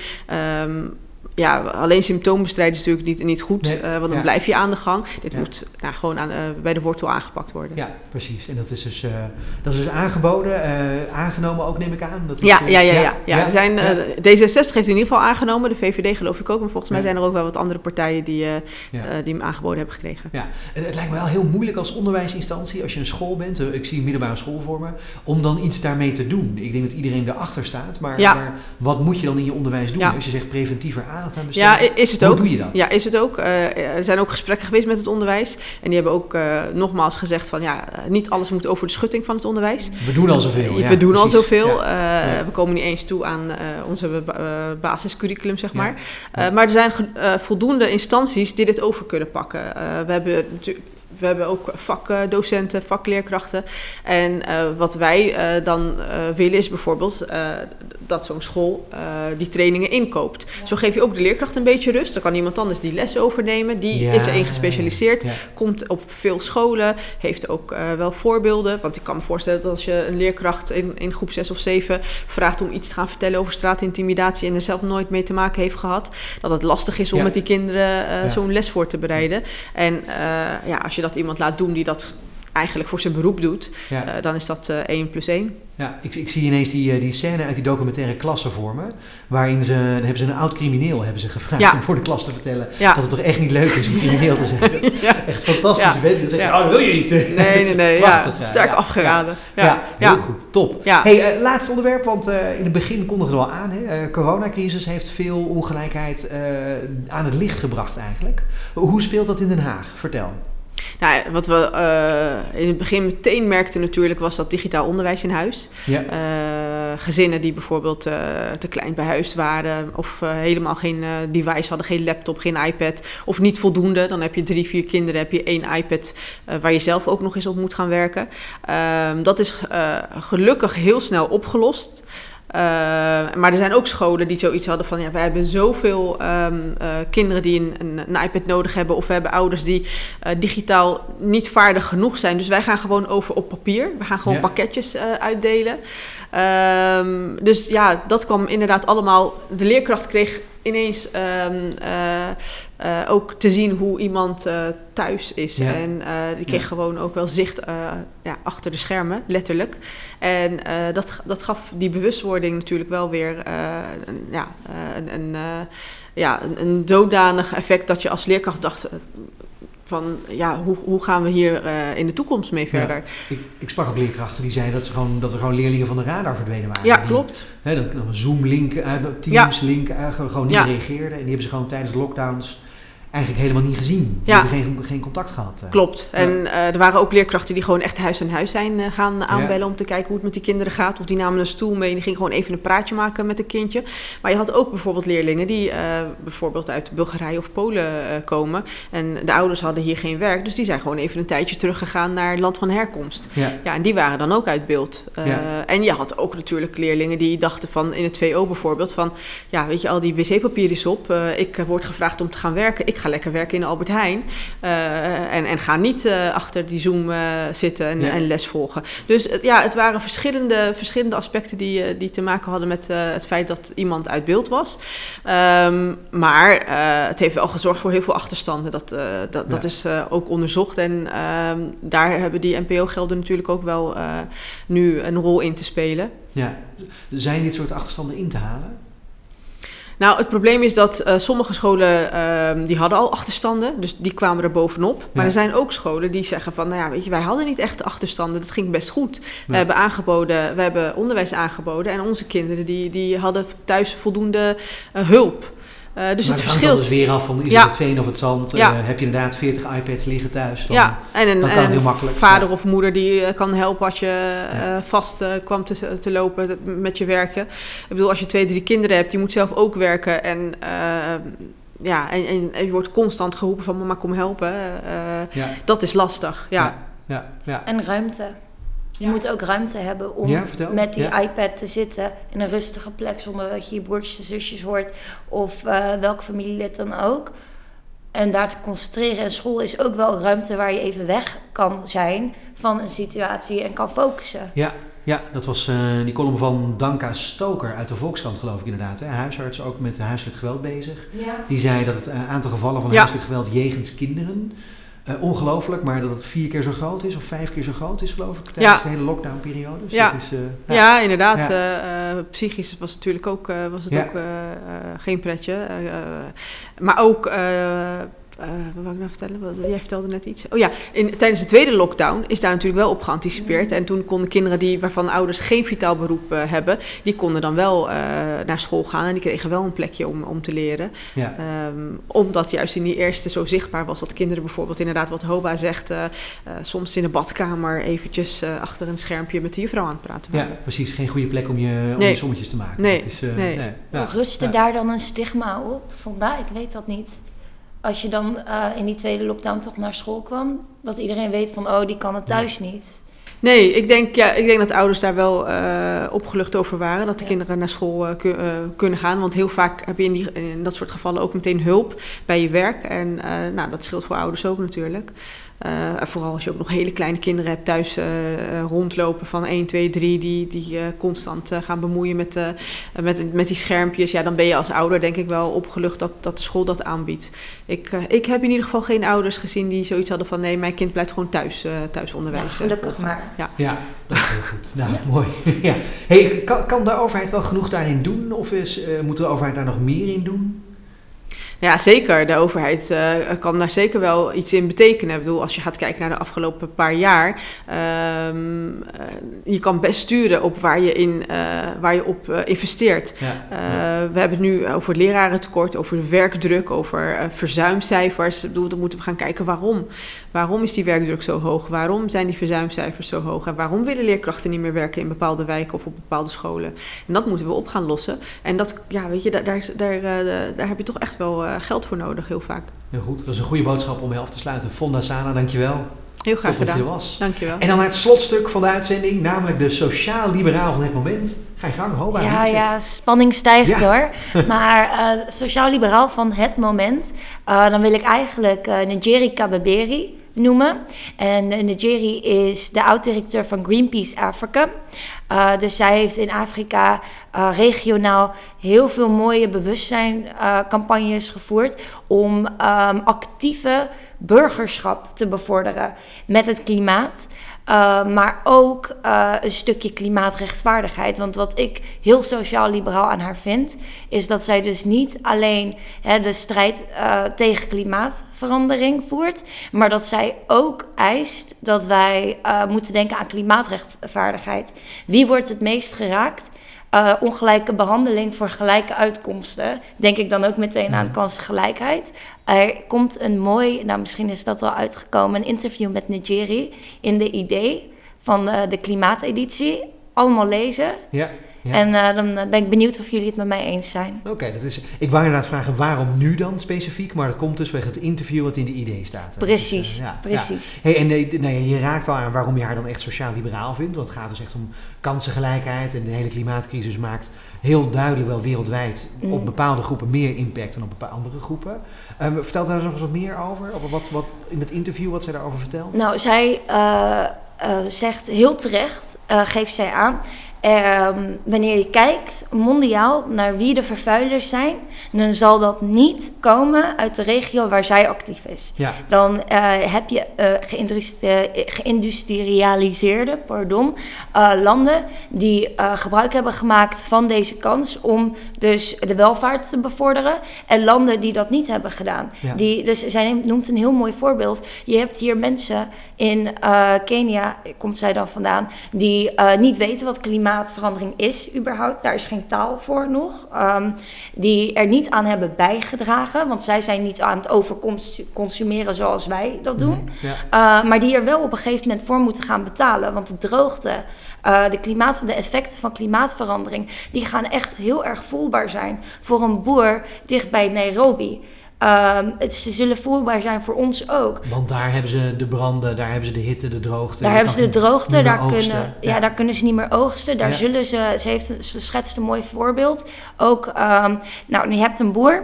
Um, ja, alleen symptoombestrijding is natuurlijk niet, niet goed, nee, uh, want dan blijf je aan de gang. Dit ja. moet nou, gewoon aan, uh, bij de wortel aangepakt worden. Ja, precies. En dat is dus, uh, dat is dus aangeboden, aangenomen ook, neem ik aan. Dat is, ja, ja, ja, ja, ja. Er zijn, D66 heeft in ieder geval aangenomen, de VVD geloof ik ook. Maar volgens mij zijn er ook wel wat andere partijen die, die hem aangeboden hebben gekregen. Ja, het, het, lijkt me wel heel moeilijk als onderwijsinstantie, als je een school bent, ik zie een middelbare school voor me, om dan iets daarmee te doen. Ik denk dat iedereen erachter staat, maar, maar wat moet je dan in je onderwijs doen? Als je zegt preventiever aan ja, is het ook. Hoe doe je dat? Ja, is het ook. Er zijn ook gesprekken geweest met het onderwijs. En die hebben ook uh, nogmaals gezegd van ja, niet alles moet over de schutting van het onderwijs. We doen al zoveel. Ja, we doen precies. al zoveel. Uh, we komen niet eens toe aan onze basiscurriculum, zeg maar. maar er zijn voldoende instanties die dit over kunnen pakken. we hebben natuurlijk we hebben ook vakdocenten, vakleerkrachten. En uh, wat wij uh, dan uh, willen is bijvoorbeeld dat zo'n school die trainingen inkoopt. Ja. Zo geef je ook de leerkracht een beetje rust. Dan kan iemand anders die les overnemen. Die ja, is erin gespecialiseerd. Ja, komt op veel scholen. Heeft ook wel voorbeelden. Want ik kan me voorstellen dat als je een leerkracht in, in groep 6 of 7 vraagt om iets te gaan vertellen over straatintimidatie en er zelf nooit mee te maken heeft gehad, dat het lastig is om met die kinderen zo'n les voor te bereiden. En ja, als je dat iemand laat doen die dat eigenlijk voor zijn beroep doet, ja. uh, dan is dat uh, 1 plus 1. Ja, ik, ik zie ineens die, uh, die scène uit die documentaire klasse voor me. Waarin ze, hebben ze een oud crimineel hebben ze gevraagd ja. om voor de klas te vertellen ja. dat het toch echt niet leuk is om crimineel te zijn. <laughs> Echt fantastisch. Weet je, dan zeg je, oh, wil je niet. Nee, nee, <laughs> nee. Prachtig, ja. Sterk afgeraden. Ja, heel goed. Top. Hey, uh, laatste onderwerp, want in het begin kondigde we al aan. Hè, coronacrisis heeft veel ongelijkheid aan het licht gebracht eigenlijk. Hoe speelt dat in Den Haag? Vertel. Nou, wat we uh, in het begin meteen merkten natuurlijk was dat digitaal onderwijs in huis. Ja. Uh, gezinnen die bijvoorbeeld uh, te klein behuisd waren of helemaal geen device hadden, geen laptop, geen iPad of niet voldoende. Dan heb je drie, vier kinderen, heb je één iPad waar je zelf ook nog eens op moet gaan werken. Ehm, dat is gelukkig heel snel opgelost. Uh, maar er zijn ook scholen die zoiets hadden van... ja, wij hebben zoveel um, uh, kinderen die een, een, een, iPad nodig hebben... of we hebben ouders die uh, digitaal niet vaardig genoeg zijn. Dus wij gaan gewoon over op papier. We gaan gewoon ja. pakketjes uitdelen. Um, dus ja, dat kwam inderdaad allemaal... De leerkracht kreeg ineens um, uh, uh, ook te zien hoe iemand uh, thuis is. Ja. En die kreeg ja. gewoon ook wel zicht ja, achter de schermen, letterlijk. En dat, dat gaf die bewustwording natuurlijk wel weer een, ja, een, een, ja, een, een zodanig effect dat je als leerkracht dacht van ja, hoe, hoe gaan we hier uh, in de toekomst mee verder? Ja, ik, ik, sprak ook leerkrachten die zeiden dat, ze gewoon, dat er gewoon leerlingen van de radar verdwenen waren. Ja, die, klopt. Hè, dat Zoom-link, uh, Teams-link, uh, gewoon niet reageerden. En die hebben ze gewoon tijdens lockdowns eigenlijk helemaal niet gezien. Ja. hebben geen, geen contact gehad. Uh. Klopt. En uh, er waren ook leerkrachten die gewoon echt huis aan huis zijn uh, gaan aanbellen ja. om te kijken hoe het met die kinderen gaat. Of die namen een stoel mee en die gingen gewoon even een praatje maken met een kindje. Maar je had ook bijvoorbeeld leerlingen die bijvoorbeeld uit Bulgarije of Polen komen. En de ouders hadden hier geen werk, dus die zijn gewoon even een tijdje teruggegaan naar het land van herkomst. Ja, ja en die waren dan ook uit beeld. En je had ook natuurlijk leerlingen die dachten van in het VO bijvoorbeeld van ja, weet je, al die wc-papier is op. ik word gevraagd om te gaan werken. Ik ga lekker werken in Albert Heijn. Uh, en, en ga niet uh, achter die Zoom uh, zitten en, ja. en, les volgen. Dus ja, het waren verschillende, verschillende aspecten die, die te maken hadden met het feit dat iemand uit beeld was. Um, maar het heeft wel gezorgd voor heel veel achterstanden. Dat, dat, ja. dat is ook onderzocht. En um, daar hebben die NPO-gelden natuurlijk ook wel nu een rol in te spelen. Ja, zijn dit soort achterstanden in te halen? Nou, het probleem is dat eh, sommige scholen ehm, die hadden al achterstanden, dus die kwamen er bovenop. Maar Ja. er zijn ook scholen die zeggen van, nou ja, weet je, wij hadden niet echt achterstanden, dat ging best goed. We hebben aangeboden, we hebben onderwijs aangeboden en onze kinderen die, die hadden thuis voldoende eh, hulp. Eh, dus maar het het verschilt. dus weer af van is Ja. het veen of het zand? Ja. Eh, heb je inderdaad 40 iPads liggen thuis? Dan, ja, en een, dan kan en het heel een makkelijk, vader ja. of moeder die eh, kan helpen als je Ja. eh, vast eh, kwam te, te lopen met je werken. Ik bedoel, als je twee, drie kinderen hebt, die moet zelf ook werken. En, eh, ja, en, en, en je wordt constant geroepen van mama kom helpen. Eh, Ja. dat is lastig, ja. Ja, ja, ja. En ruimte. Je Ja. moet ook ruimte hebben om met die Ja. iPad te zitten in een rustige plek zonder dat je je broertjes en zusjes hoort of eh, welk familielid dan ook. En daar te concentreren. En school is ook wel ruimte waar je even weg kan zijn van een situatie en kan focussen. Ja, ja, dat was eh, die column van Danka Stoker uit de Volkskrant, geloof ik inderdaad. Hè? Huisarts ook met huiselijk geweld bezig. Ja. Die zei dat het eh, aantal gevallen van Ja. huiselijk geweld jegens kinderen eh, ongelooflijk, maar dat het vier keer zo groot is of vijf keer zo groot is, geloof ik, tijdens Ja. de hele lockdownperiode. Dus Ja. is, eh, Ja, inderdaad. Ja. eh, psychisch was natuurlijk ook, was het ook geen pretje. maar ook, eh, wat wou ik nou vertellen? Jij vertelde net iets. Oh ja, in, tijdens de tweede lockdown is daar natuurlijk wel op geanticipeerd. En toen konden kinderen die, waarvan ouders geen vitaal beroep eh, hebben, die konden dan wel eh, naar school gaan. En die kregen wel een plekje om, om te leren. ja. Ehm, omdat juist in die eerste zo zichtbaar was dat kinderen bijvoorbeeld inderdaad wat Hoba zegt, eh, eh, soms in de badkamer eventjes eh, achter een schermpje met de juffrouw aan het praten ja, waren. precies. Geen goede plek om je, om Nee. je sommetjes te maken. Nee, Dat is, eh, nee. ja. Rustte Ja. daar dan een stigma op? Vandaar, ik weet dat niet. Als je dan eh, in die tweede lockdown toch naar school kwam, dat iedereen weet van, oh, die kan het thuis niet. Nee, ik denk, ja, ik denk dat ouders daar wel eh, opgelucht over waren. Dat de Ja. kinderen naar school eh, ku- kunnen gaan. Want heel vaak heb je in, die, in dat soort gevallen ook meteen hulp bij je werk. En nou, dat scheelt voor ouders ook natuurlijk. Eh, vooral als je ook nog hele kleine kinderen hebt thuis eh, eh, rondlopen van 1, 2, 3... die, die eh, constant eh, gaan bemoeien met, eh, met, met die schermpjes. Ja, dan ben je als ouder denk ik wel opgelucht dat, dat de school dat aanbiedt. Ik, eh, ik heb in ieder geval geen ouders gezien die zoiets hadden van... nee, mijn kind blijft gewoon thuis, eh thuis onderwijs. Nou, eh, gelukkig maar. Ja, dat is heel goed. Nou, mooi. <laughs> ja. hey, kan, kan de overheid wel genoeg daarin doen? Of is, eh, moet de overheid daar nog meer in doen? Ja, zeker. De overheid eh, kan daar zeker wel iets in betekenen. Ik bedoel, als je gaat kijken naar de afgelopen paar jaar, ehm, eh, je kan best sturen op waar je, in, eh, waar je op investeert. Ja. We hebben het nu over het lerarentekort, over de werkdruk, over verzuimcijfers. Ik bedoel, dan moeten we gaan kijken waarom. Waarom is die werkdruk zo hoog? Waarom zijn die verzuimcijfers zo hoog? En waarom willen leerkrachten niet meer werken in bepaalde wijken of op bepaalde scholen? En dat moeten we op gaan lossen. En dat, ja, weet je, daar, daar, daar, daar heb je toch echt wel geld voor nodig, heel vaak. Heel goed. Dat is een goede boodschap om mee af te sluiten. Fonda Sana, dankjewel. Heel graag Top dat je er gedaan. was. Dankjewel. En dan naar het slotstuk van de uitzending, namelijk de sociaal-liberaal van dit moment. Ga je gang, Hoba. Ja, het? ja, spanning stijgt Ja. hoor. <laughs> Maar eh, sociaal-liberaal van het moment, eh, dan wil ik eigenlijk eh Njeri Kababeri noemen. En uh, Njeri is de oud-directeur van Greenpeace Africa. Uh, dus zij heeft in Afrika uh, regionaal heel veel mooie bewustzijncampagnes gevoerd om um, actieve burgerschap te bevorderen met het klimaat. Uh, maar ook uh, een stukje klimaatrechtvaardigheid. Want wat ik heel sociaal-liberaal aan haar vind, is dat zij dus niet alleen hè, de strijd uh, tegen klimaatverandering voert, maar dat zij ook eist dat wij moeten denken aan klimaatrechtvaardigheid. Wie wordt het meest geraakt? Uh, ongelijke behandeling voor gelijke uitkomsten. Denk ik dan ook meteen aan kansengelijkheid. Er komt een mooi, nou misschien is dat al uitgekomen, een interview met Nigeri in de idee van uh, de klimaateditie. Allemaal lezen. Ja. Ja. En uh, dan ben ik benieuwd of jullie het met mij eens zijn. Oké, okay, dat is. Ik wou inderdaad vragen waarom nu dan specifiek, maar dat komt dus weg het interview wat in de idee staat. Precies, dus, uh, ja, precies. Ja. Hey, en nee, nee, je raakt al aan waarom je haar dan echt sociaal-liberaal vindt. Want het gaat dus echt om kansengelijkheid en de hele klimaatcrisis maakt heel duidelijk wel wereldwijd mm. op bepaalde groepen meer impact dan op bepaalde andere groepen. Um, vertel daar nog eens wat meer over, over wat, wat in het interview wat zij daarover vertelt. Nou, zij uh, zegt heel terecht, geeft zij aan Ehm, wanneer je kijkt mondiaal naar wie de vervuilers zijn, dan zal dat niet komen uit de regio waar zij actief is. Ja. Dan eh, heb je uh, geïndustrialiseerde pardon, uh, landen die gebruik hebben gemaakt van deze kans om dus de welvaart te bevorderen. En landen die dat niet hebben gedaan. Ja. Die, dus zij noemt een heel mooi voorbeeld. Je hebt hier mensen in Kenia, komt zij dan vandaan, die niet weten wat klimaatverandering is überhaupt. Daar is geen taal voor nog. Um, die er niet aan hebben bijgedragen, want zij zijn niet aan het overconsumeren zoals wij dat doen. Ja. Uh, maar die er wel op een gegeven moment voor moeten gaan betalen. Want de droogte, de, klimaat, de effecten van klimaatverandering, die gaan echt heel erg voelbaar zijn voor een boer dicht bij Nairobi. Um, het, ze zullen voelbaar zijn voor ons ook. Want daar hebben ze de branden, daar hebben ze de hitte, de droogte. Daar hebben ze de droogte, daar oogsten. kunnen, ja. ja. daar kunnen ze niet meer oogsten. Daar Ja. zullen ze, ze, heeft, ze schetst een mooi voorbeeld. Ook, um, nou, je hebt een boer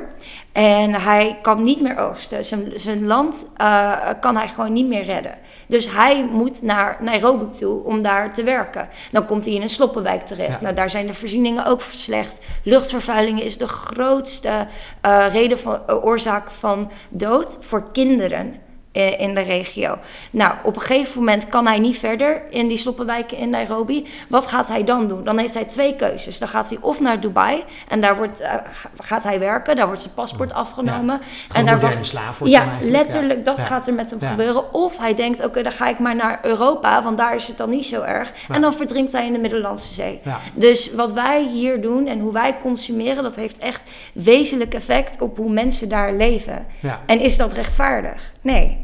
en hij kan niet meer oogsten. Zijn, zijn land uh, kan hij gewoon niet meer redden. Dus hij moet naar Nairobi toe om daar te werken. Dan komt hij in een sloppenwijk terecht. Ja. Nou, daar zijn de voorzieningen ook slecht. Luchtvervuiling is de grootste uh, reden van, uh, oorzaak van dood voor kinderen eh, in de regio. Nou, op een gegeven moment kan hij niet verder in die sloppenwijken in Nairobi. Wat gaat hij dan doen? Dan heeft hij twee keuzes. Dan gaat hij of naar Dubai en daar wordt, uh, gaat hij werken. Daar wordt zijn paspoort afgenomen. Gewoon en daar slaaf wordt dan Ja, letterlijk, dat Ja. gaat er met hem Ja. gebeuren. Of hij denkt, oké, dan ga ik maar naar Europa, want daar is het dan niet zo erg. Ja. En dan verdrinkt hij in de Middellandse Zee. Ja. Dus wat wij hier doen en hoe wij consumeren, dat heeft echt wezenlijk effect op hoe mensen daar leven. Ja. En is dat rechtvaardig? Nee.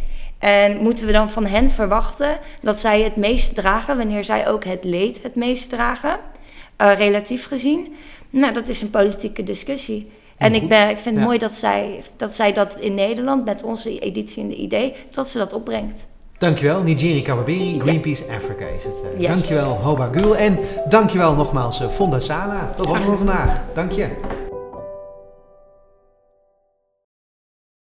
En moeten we dan van hen verwachten dat zij het meest dragen, wanneer zij ook het leed het meest dragen, uh, relatief gezien? Nou, dat is een politieke discussie. En ik, ben, ik vind het Ja. mooi dat zij, dat zij dat in Nederland, met onze editie in de idee, dat ze dat opbrengt. Dankjewel, Nigeri Kawabiri, Ja. Greenpeace Africa is het. eh. Yes. Dankjewel, Hoba Gul. En dankjewel nogmaals, eh, Fonda Sala. Dat was het voor vandaag. Dank je.